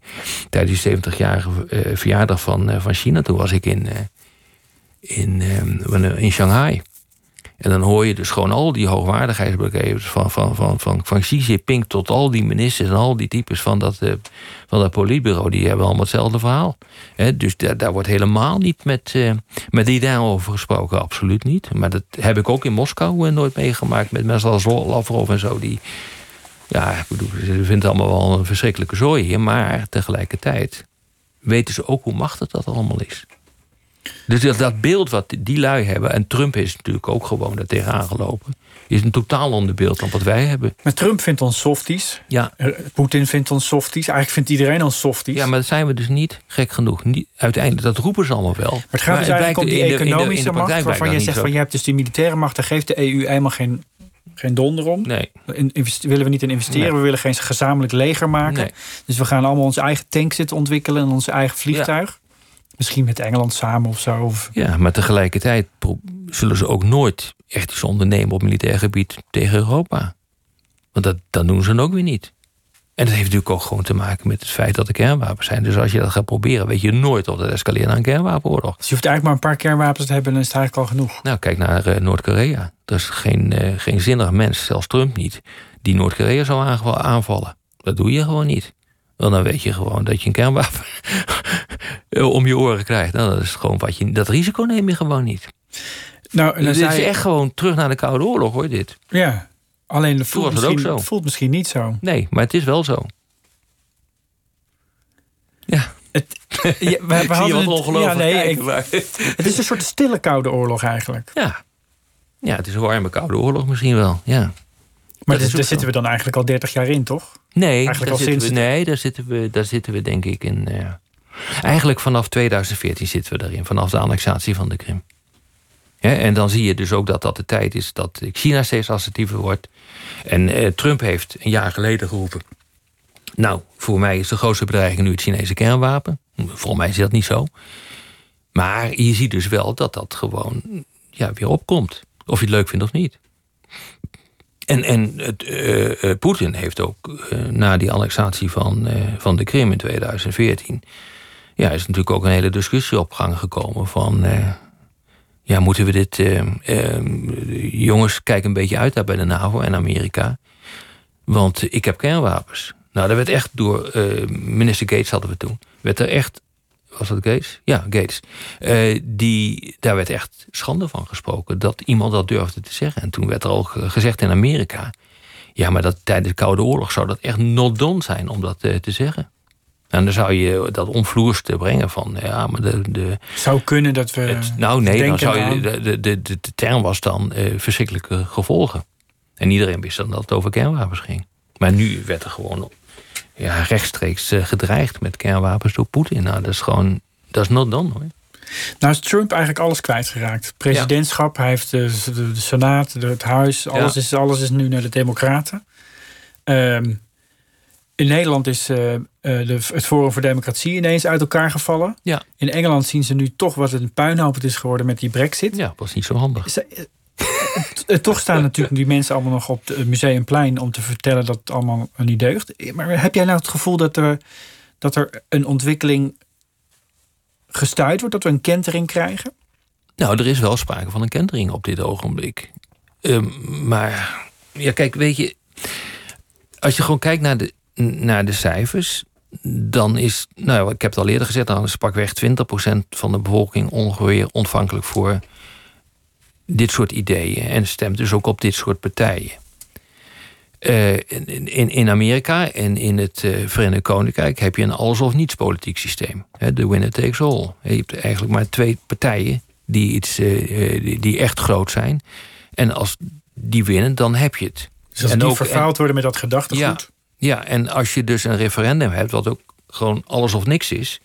tijdens die 70-jarige eh, verjaardag van, eh, van China. Toen was ik in, eh, in, eh, in Shanghai. En dan hoor je dus gewoon al die hoogwaardigheidsbegevens van, van, van, van, van Xi Jinping tot al die ministers en al die types van dat, uh, van dat politbureau, die hebben allemaal hetzelfde verhaal. dus daar, wordt helemaal niet met, uh, met die over gesproken, absoluut niet. Maar dat heb ik ook in Moskou uh, nooit meegemaakt met mensen als Lavrov en zo. Die, ja, ik bedoel, ze vinden allemaal wel een verschrikkelijke zooi hier, maar tegelijkertijd weten ze ook hoe machtig dat allemaal is. Dus dat, dat beeld wat die lui hebben, en Trump is natuurlijk ook gewoon daar tegenaan gelopen, is een totaal ander beeld dan wat wij hebben. Maar Trump vindt ons softies. Ja. Eh, Poetin vindt ons softies. Eigenlijk vindt iedereen ons softies. Ja, maar dat zijn we dus niet, gek genoeg. Niet, uiteindelijk, dat roepen ze allemaal wel. Maar het gaat dus eigenlijk om die economische de, de, macht, waarvan je zegt van je hebt dus die militaire macht, daar geeft de EU helemaal geen geen donder om. Nee. In, willen we niet in investeren. We willen geen gezamenlijk leger maken. Nee. Dus we gaan allemaal onze eigen tank zitten ontwikkelen en onze eigen vliegtuig. Misschien met Engeland samen of zo. Of... Ja, maar tegelijkertijd zullen ze ook nooit echt iets ondernemen op militair gebied tegen Europa. Want dat, dat doen ze dan ook weer niet. En dat heeft natuurlijk ook gewoon te maken met het feit dat er kernwapens zijn. Dus als je dat gaat proberen, weet je nooit of dat escaleert naar een kernwapenoorlog. Dus je hoeft eigenlijk maar een paar kernwapens te hebben en is het eigenlijk al genoeg. Nou, kijk naar uh, Noord-Korea. Er is geen, uh, geen zinnig mens, zelfs Trump niet, die Noord-Korea zou aanvallen. Dat doe je gewoon niet. Dan weet je gewoon dat je een kernwapen om je oren krijgt. Nou, dat is gewoon wat je. Dat risico neem je gewoon niet. Nou, dan dus is je... echt gewoon terug naar de Koude Oorlog, hoor, dit. Ja, alleen het voelt, misschien, het ook zo. voelt misschien niet zo. Nee, maar het is wel zo. Ja. Het, ja, we, we hadden ongelooflijk ja, nee, Het is een soort stille Koude Oorlog eigenlijk. Ja. Ja, het is een warme Koude Oorlog misschien wel, ja. Maar daar zitten we dan eigenlijk al 30 jaar in, toch? Nee, eigenlijk al sinds... we, nee daar, zitten we, daar zitten we denk ik in. Uh, eigenlijk vanaf 2014 zitten we erin, vanaf de annexatie van de Krim. Ja, en dan zie je dus ook dat dat de tijd is dat China steeds assertiever wordt. En uh, Trump heeft een jaar geleden geroepen. Nou, voor mij is de grootste bedreiging nu het Chinese kernwapen. Volgens mij is dat niet zo. Maar je ziet dus wel dat dat gewoon ja, weer opkomt. Of je het leuk vindt of niet. En, en uh, Poetin heeft ook uh, na die annexatie van, van de Krim in 2014... Ja, is natuurlijk ook een hele discussie op gang gekomen van... ja, moeten we dit... jongens, kijk een beetje uit daar bij de NAVO en Amerika. Want ik heb kernwapens. Nou, dat werd echt door minister Gates hadden we toen... werd er echt was dat Gates? Ja, Gates. Uh, die, daar werd echt schande van gesproken dat iemand dat durfde te zeggen. En toen werd er al gezegd in Amerika... ja, maar dat, tijdens de Koude Oorlog zou dat echt not done zijn om dat uh, te zeggen. En dan zou je dat onvloers te brengen van... ja, maar de... de zou kunnen dat we... Het, nou nee, dan zou je, de, de, de, de, term was dan uh, verschrikkelijke gevolgen. En iedereen wist dan dat het over kernwapens ging. Maar nu werd er gewoon ja, rechtstreeks uh, gedreigd met kernwapens door Poetin. Nou, dat is gewoon, dat is not done hoor. Nou is Trump eigenlijk alles kwijtgeraakt. Presidentschap, hij heeft de, de, Senaat, het Huis, alles, is, alles is nu naar de Democraten. Um, in Nederland is uh, de, het Forum voor Democratie ineens uit elkaar gevallen. Ja. In Engeland zien ze nu toch wat een puinhoop het is geworden met die brexit. Ja, was niet zo handig. Toch staan natuurlijk die mensen allemaal nog op het museumplein om te vertellen dat het allemaal niet deugt. Maar heb jij nou het gevoel dat er, dat er een ontwikkeling gestuurd wordt, dat we een kentering krijgen? Nou, er is wel sprake van een kentering op dit ogenblik. Ehm, maar ja, kijk, weet je, als je gewoon kijkt naar de, naar de cijfers, dan is, nou, ik heb het al eerder gezegd, dan is pakweg 20% van de bevolking ongeveer ontvankelijk voor dit soort ideeën en stemt dus ook op dit soort partijen. Uh, in, in Amerika en in het uh, Verenigd Koninkrijk heb je een alles of niets politiek systeem. De winner takes all. Je hebt eigenlijk maar twee partijen die, iets, uh, die, die, echt groot zijn. En als die winnen, dan heb je het. Dus als en die ook, worden met dat gedachtegoed? Ja, ja, en als je dus een referendum hebt, wat ook gewoon alles of niks is,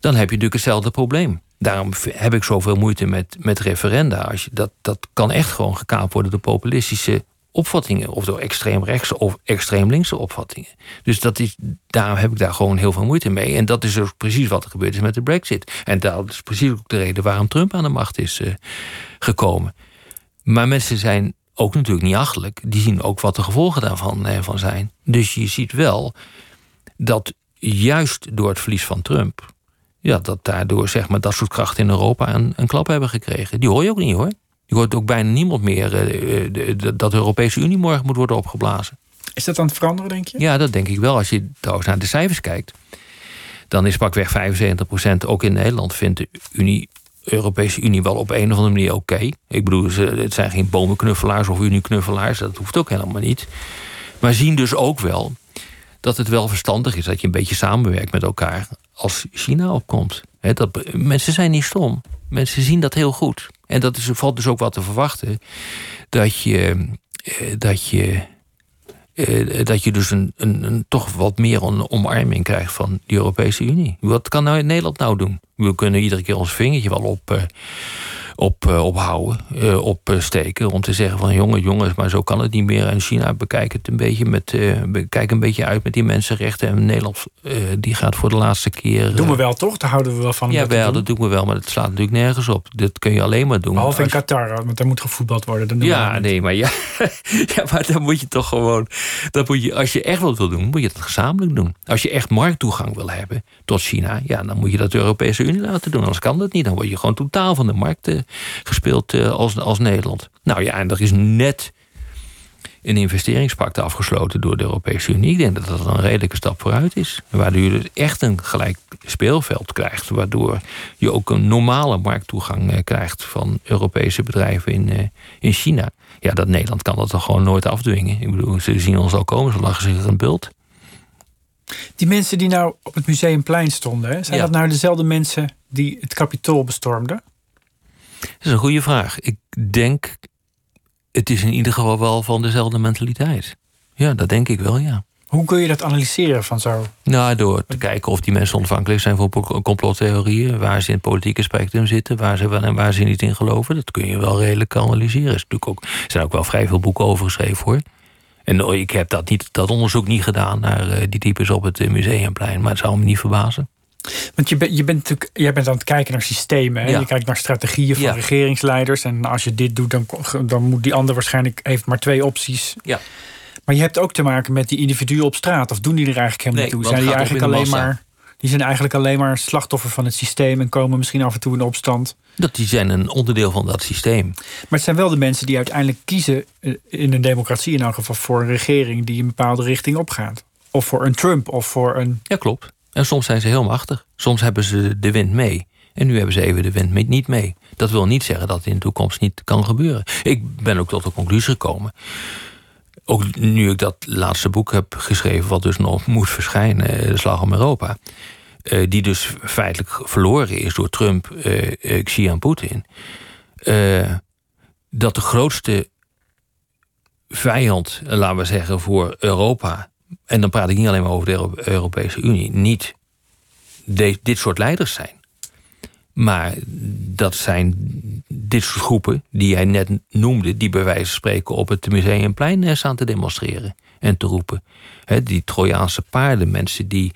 dan heb je natuurlijk hetzelfde probleem. Daarom heb ik zoveel moeite met, met referenda. Als je, dat, dat kan echt gewoon gekaapt worden door populistische opvattingen. Of door extreem rechtse of extreem linkse opvattingen. Dus dat is, daarom heb ik daar gewoon heel veel moeite mee. En dat is dus precies wat er gebeurd is met de brexit. En dat is precies ook de reden waarom Trump aan de macht is uh, gekomen. Maar mensen zijn ook natuurlijk niet achterlijk. Die zien ook wat de gevolgen daarvan uh, van zijn. Dus je ziet wel dat juist door het verlies van Trump... Ja, dat daardoor zeg maar, dat soort krachten in Europa een, een klap hebben gekregen. Die hoor je ook niet hoor. Je hoort ook bijna niemand meer uh, dat de Europese Unie morgen moet worden opgeblazen. Is dat aan het veranderen, denk je? Ja, dat denk ik wel. Als je trouwens naar de cijfers kijkt, dan is pakweg 75% ook in Nederland vindt de Unie, Europese Unie wel op een of andere manier oké. Ik bedoel, het zijn geen bomenknuffelaars of unieknuffelaars, dat hoeft ook helemaal niet. Maar zien dus ook wel dat het wel verstandig is dat je een beetje samenwerkt met elkaar als China opkomt. He, dat, mensen zijn niet stom. Mensen zien dat heel goed. En dat is, valt dus ook wat te verwachten. Dat je, eh, dat je, eh, dat je dus een, een, een, toch wat meer een omarming krijgt van de Europese Unie. Wat kan nou Nederland nou doen? We kunnen iedere keer ons vingertje wel op, eh, op, uh, ophouden, uh, opsteken. Om te zeggen van jongen, jongens, maar zo kan het niet meer. En China bekijkt het een beetje met, bekijk een beetje uit met die mensenrechten. En Nederland die gaat voor de laatste keer. doen we wel toch? Daar houden we wel van. Ja, wel, dat doen we wel, maar dat slaat natuurlijk nergens op. Dat kun je alleen maar doen. Behalve in Qatar, want daar moet gevoetbald worden. Dan ja, nee, maar ja, ja, maar dan moet je toch gewoon. Dan moet je, als je echt wat wil doen, moet je het gezamenlijk doen. Als je echt markttoegang wil hebben tot China, ja, dan moet je dat de Europese Unie laten doen. Anders kan dat niet. Dan word je gewoon totaal van de markt gespeeld uh, als, als Nederland. Nou ja, en er is net een investeringspact afgesloten door de Europese Unie. Ik denk dat dat een redelijke stap vooruit is. Waardoor je dus echt een gelijk speelveld krijgt. Waardoor je ook een normale markttoegang uh, krijgt van Europese bedrijven in, uh, in China. Ja, dat Nederland kan dat toch gewoon nooit afdwingen. Ik bedoel, ze zien ons al komen, ze lachen zich een bult. Die mensen die nou op het Museumplein stonden, hè, zijn Ja. dat nou dezelfde mensen die het kapitool bestormden? Dat is een goede vraag. Ik denk, het is in ieder geval wel van dezelfde mentaliteit. Ja, dat denk ik wel, ja. Hoe kun je dat analyseren van zo? Nou, door te kijken of die mensen ontvankelijk zijn voor complottheorieën, waar ze in het politieke spectrum zitten, waar ze wel en waar ze niet in geloven. Dat kun je wel redelijk analyseren. Er is natuurlijk ook, er zijn ook wel vrij veel boeken over geschreven hoor. En oh, ik heb dat, niet, dat onderzoek niet gedaan naar eh, die types op het eh, museumplein, maar het zou me niet verbazen. Want je, bent je bent natuurlijk, jij bent aan het kijken naar systemen. Hè? Ja. Je kijkt naar strategieën van Ja. regeringsleiders. En als je dit doet, dan, dan moet die ander waarschijnlijk heeft maar twee opties. Ja. Maar je hebt ook te maken met die individuen op straat. Of doen die er eigenlijk helemaal Nee, niet toe? Zijn die eigenlijk alleen maar. Die zijn eigenlijk alleen maar slachtoffer van het systeem en komen misschien af en toe in opstand. Dat die zijn een onderdeel van dat systeem. Maar het zijn wel de mensen die uiteindelijk kiezen, eh, in een democratie in elk geval, voor een regering die een bepaalde richting opgaat. Of voor een Trump of voor een. Ja, klopt. En soms zijn ze heel machtig. Soms hebben ze de wind mee. En nu hebben ze even de wind niet mee. Dat wil niet zeggen dat het in de toekomst niet kan gebeuren. Ik ben ook tot de conclusie gekomen. Ook nu ik dat laatste boek heb geschreven, wat dus nog moet verschijnen, eh, De Slag om Europa. eh, die dus feitelijk verloren is door Trump, eh, Xi en Poetin. dat de grootste vijand, laten we zeggen, voor Europa. En dan praat ik niet alleen maar over de Euro- Europese Unie. Niet dit soort leiders zijn. Maar dat zijn dit soort groepen die jij net noemde, die bij wijze van spreken op het museumplein eh, staan te demonstreren en te roepen. Die Trojaanse paarden, mensen die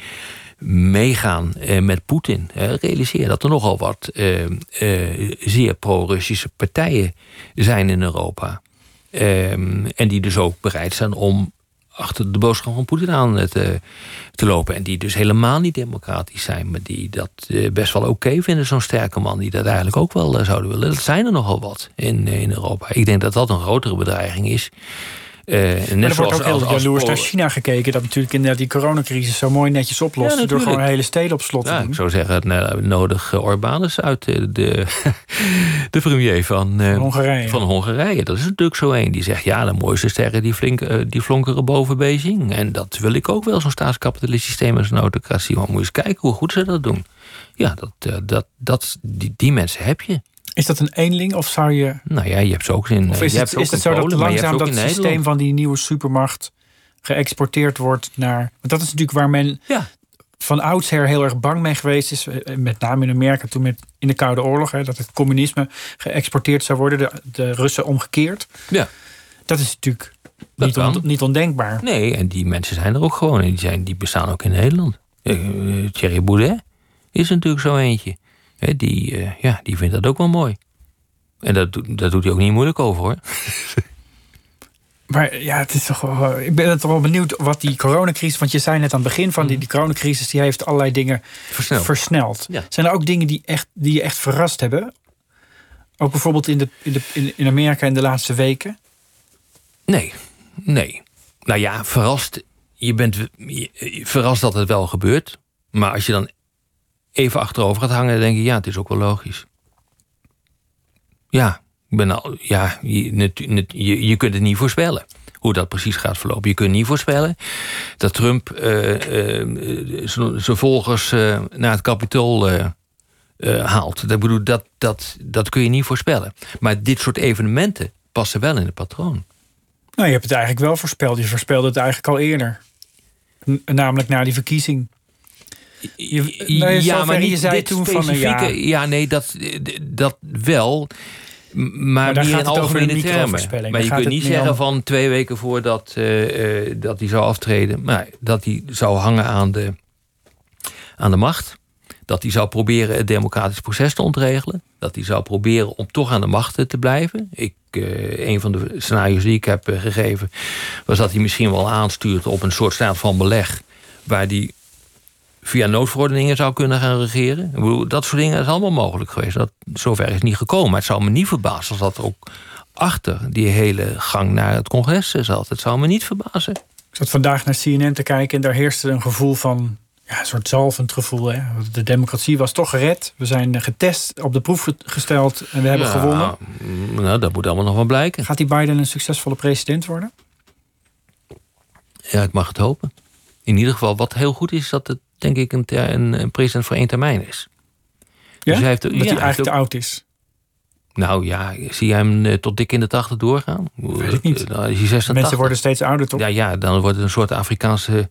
meegaan eh, met Poetin. Realiseer dat er nogal wat eh, eh, zeer pro-Russische partijen zijn in Europa. Ehm, en die dus ook bereid zijn om achter de boodschap van Poetin aan eh, te, te lopen. En die dus helemaal niet democratisch zijn, maar die dat eh, best wel oké vinden, zo'n sterke man, die dat eigenlijk ook wel eh, zouden willen. Dat zijn er nogal wat in, in Europa. Ik denk dat dat een grotere bedreiging is Uh, net er wordt ook heel jaloers naar China gekeken... dat natuurlijk inderdaad die coronacrisis zo mooi netjes oplost... door gewoon hele steden op slot te doen. Ik zou zeggen, het nou, nodig Orbanus uit de, de, de premier van, uh, Hongarije. van Hongarije. Dat is natuurlijk zo een. Die zegt, ja, de mooiste sterren die, flink, uh, die flonkeren boven Beijing. En dat wil ik ook wel, zo'n staatskapitalistisch systeem als een autocratie. Maar moet je eens kijken hoe goed ze dat doen. Ja, dat, dat, dat, die, die mensen heb je. Is dat een eenling of zou je. Nou ja, je hebt ze ook in. Of is, het, is het zo dat langzaam dat systeem van die nieuwe supermacht geëxporteerd wordt naar. Want dat is natuurlijk waar men ja. van oudsher heel erg bang mee geweest is. Eh, met name in Amerika toen met in de Koude Oorlog. Hè, dat het communisme geëxporteerd zou worden. De, de Russen omgekeerd. Ja. Dat is natuurlijk niet, niet, ondenkbaar. Nee, en die mensen zijn er ook gewoon. En die, zijn, die bestaan ook in Nederland. Uh, Thierry Boudet is natuurlijk zo eentje die, uh, ja, die vindt dat ook wel mooi. En dat, dat doet hij ook niet moeilijk over hoor. Maar ja, het is toch wel, ik ben toch wel benieuwd wat die coronacrisis. Want je zei net aan het begin van die, die coronacrisis, die heeft allerlei dingen versneld. versneld. Zijn er ook dingen die, echt, die je echt verrast hebben? Ook bijvoorbeeld in, de, in, de, in, in Amerika in de laatste weken? Nee, nee. Nou ja, verrast. Je bent verrast dat het wel gebeurt. Maar als je dan even achterover gaat hangen, denk je, ja, het is ook wel logisch. Ja, ik ben al, ja je, je, je kunt het niet voorspellen hoe dat precies gaat verlopen. Je kunt niet voorspellen dat Trump uh, zijn volgers uh, naar het kapitool haalt. Dat, bedoel, dat, dat, dat kun je niet voorspellen. Maar dit soort evenementen passen wel in het patroon. Nou, je hebt het eigenlijk wel voorspeld. Je voorspelde het eigenlijk al eerder. namelijk na die verkiezing. Je, ja, maar niet je zei toen van ja. ja, nee, dat, dat wel. Maar, in algemene termen. Maar je kunt niet zeggen van twee weken voordat uh, uh, dat hij zou aftreden, maar dat hij zou hangen aan de, aan de macht. Dat hij zou proberen het democratisch proces te ontregelen. Dat hij zou proberen om toch aan de macht te blijven. Ik, uh, een van de scenario's die ik heb gegeven, was dat hij misschien wel aanstuurt op een soort staat van beleg. Waar die via noodverordeningen zou kunnen gaan regeren. Ik bedoel, dat soort dingen is allemaal mogelijk geweest. Dat, zover is niet gekomen. Maar het zou me niet verbazen als dat ook achter die hele gang naar het congres zat. Het zou me niet verbazen. Ik zat vandaag naar CNN te kijken en daar heerste een gevoel van. Ja, een soort zalvend gevoel. Hè? De democratie was toch gered. We zijn getest, op de proef gesteld en we hebben gewonnen. Nou, dat moet allemaal nog wel blijken. Gaat die Biden een succesvolle president worden? Ja, ik mag het hopen. In ieder geval, wat heel goed is, dat het denk ik een, een, president voor één termijn is. Ja? Dus hij heeft, dat hij eigenlijk te oud is? Nou ja, zie jij hem eh, tot dik in de tachtig doorgaan? Weet ik niet. Nou, is Mensen worden steeds ouder, toch? Ja, ja, dan wordt het een soort Afrikaanse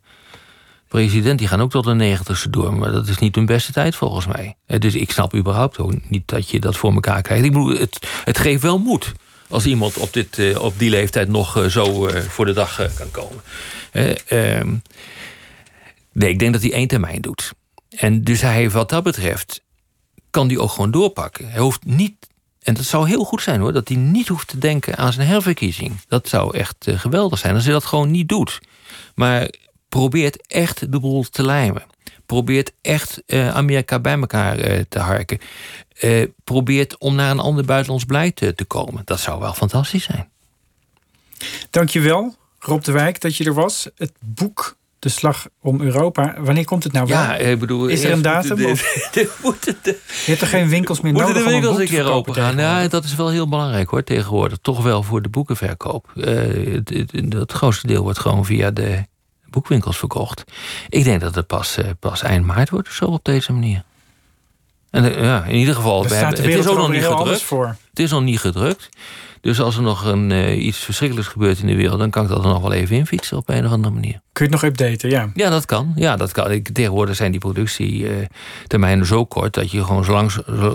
president. Die gaan ook tot de negentigste door. Maar dat is niet hun beste tijd volgens mij. Eh, dus ik snap überhaupt ook niet dat je dat voor elkaar krijgt. Ik bedoel, het, het geeft wel moed als iemand op, dit, eh, op die leeftijd nog zo voor de dag kan komen. Nee, ik denk dat hij één termijn doet. En dus hij heeft wat dat betreft, kan hij ook gewoon doorpakken. Hij hoeft niet, en dat zou heel goed zijn hoor, dat hij niet hoeft te denken aan zijn herverkiezing. Dat zou echt uh, geweldig zijn als hij dat gewoon niet doet. Maar probeert echt de boel te lijmen. Probeert echt uh, Amerika bij elkaar uh, te harken. probeert om naar een ander buitenlands beleid te, te komen. Dat zou wel fantastisch zijn. Dankjewel, Rob de Wijk, dat je er was. Het boek de slag om Europa. Wanneer komt het nou wel? Ja, ik bedoel, is er een datum? De, de, de, je hebt er geen winkels meer nodig de winkels om een, een keer open gaan? Ja, dat is wel heel belangrijk hoor tegenwoordig. Toch wel voor de boekenverkoop. Uh, het, het, grootste deel wordt gewoon via de boekwinkels verkocht. Ik denk dat het pas, uh, pas eind maart wordt of zo op deze manier. En uh, ja, in ieder geval, we hebben, het is ook nog niet gedrukt. Voor. Het is nog niet gedrukt. Dus als er nog een, uh, iets verschrikkelijks gebeurt in de wereld, dan kan ik dat er nog wel even infietsen op een of andere manier. Kun je het nog updaten? Ja, ja dat kan. Ja, dat kan. Ik, tegenwoordig zijn die productietermijnen zo kort dat je gewoon zo lang,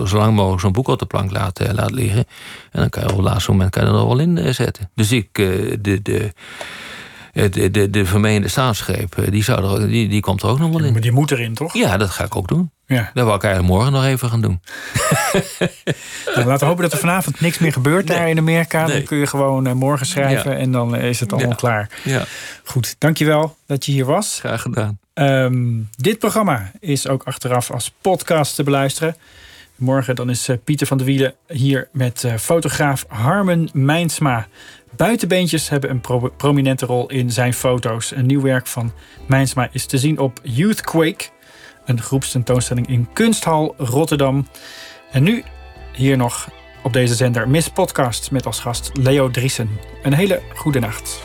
zo, lang mogelijk zo'n boek op de plank laat, uh, laat liggen. En dan kan je op het laatste moment kan je er nog wel in uh, zetten. Dus ik, de. de de, de, de vermeende staatsgreep, die, zou er, die, die komt er ook nog wel in. Maar die moet erin, toch? Ja, dat ga ik ook doen. Ja. Dat wil ik eigenlijk morgen nog even gaan doen. nou, laten we hopen dat er vanavond niks meer gebeurt daar in Amerika. Dan kun je gewoon uh, morgen schrijven en dan is het allemaal klaar. Ja. Goed, dankjewel dat je hier was. Graag gedaan. Um, dit programma is ook achteraf als podcast te beluisteren. Morgen dan is Pieter van der Wielen hier met fotograaf Harmen Mijnsma buitenbeentjes hebben een pro- prominente rol in zijn foto's. Een nieuw werk van Mijnsma is te zien op Youthquake, een groepstentoonstelling in Kunsthal Rotterdam. En nu hier nog op deze zender Miss Podcast met als gast Leo Driesen. Een hele goede nacht.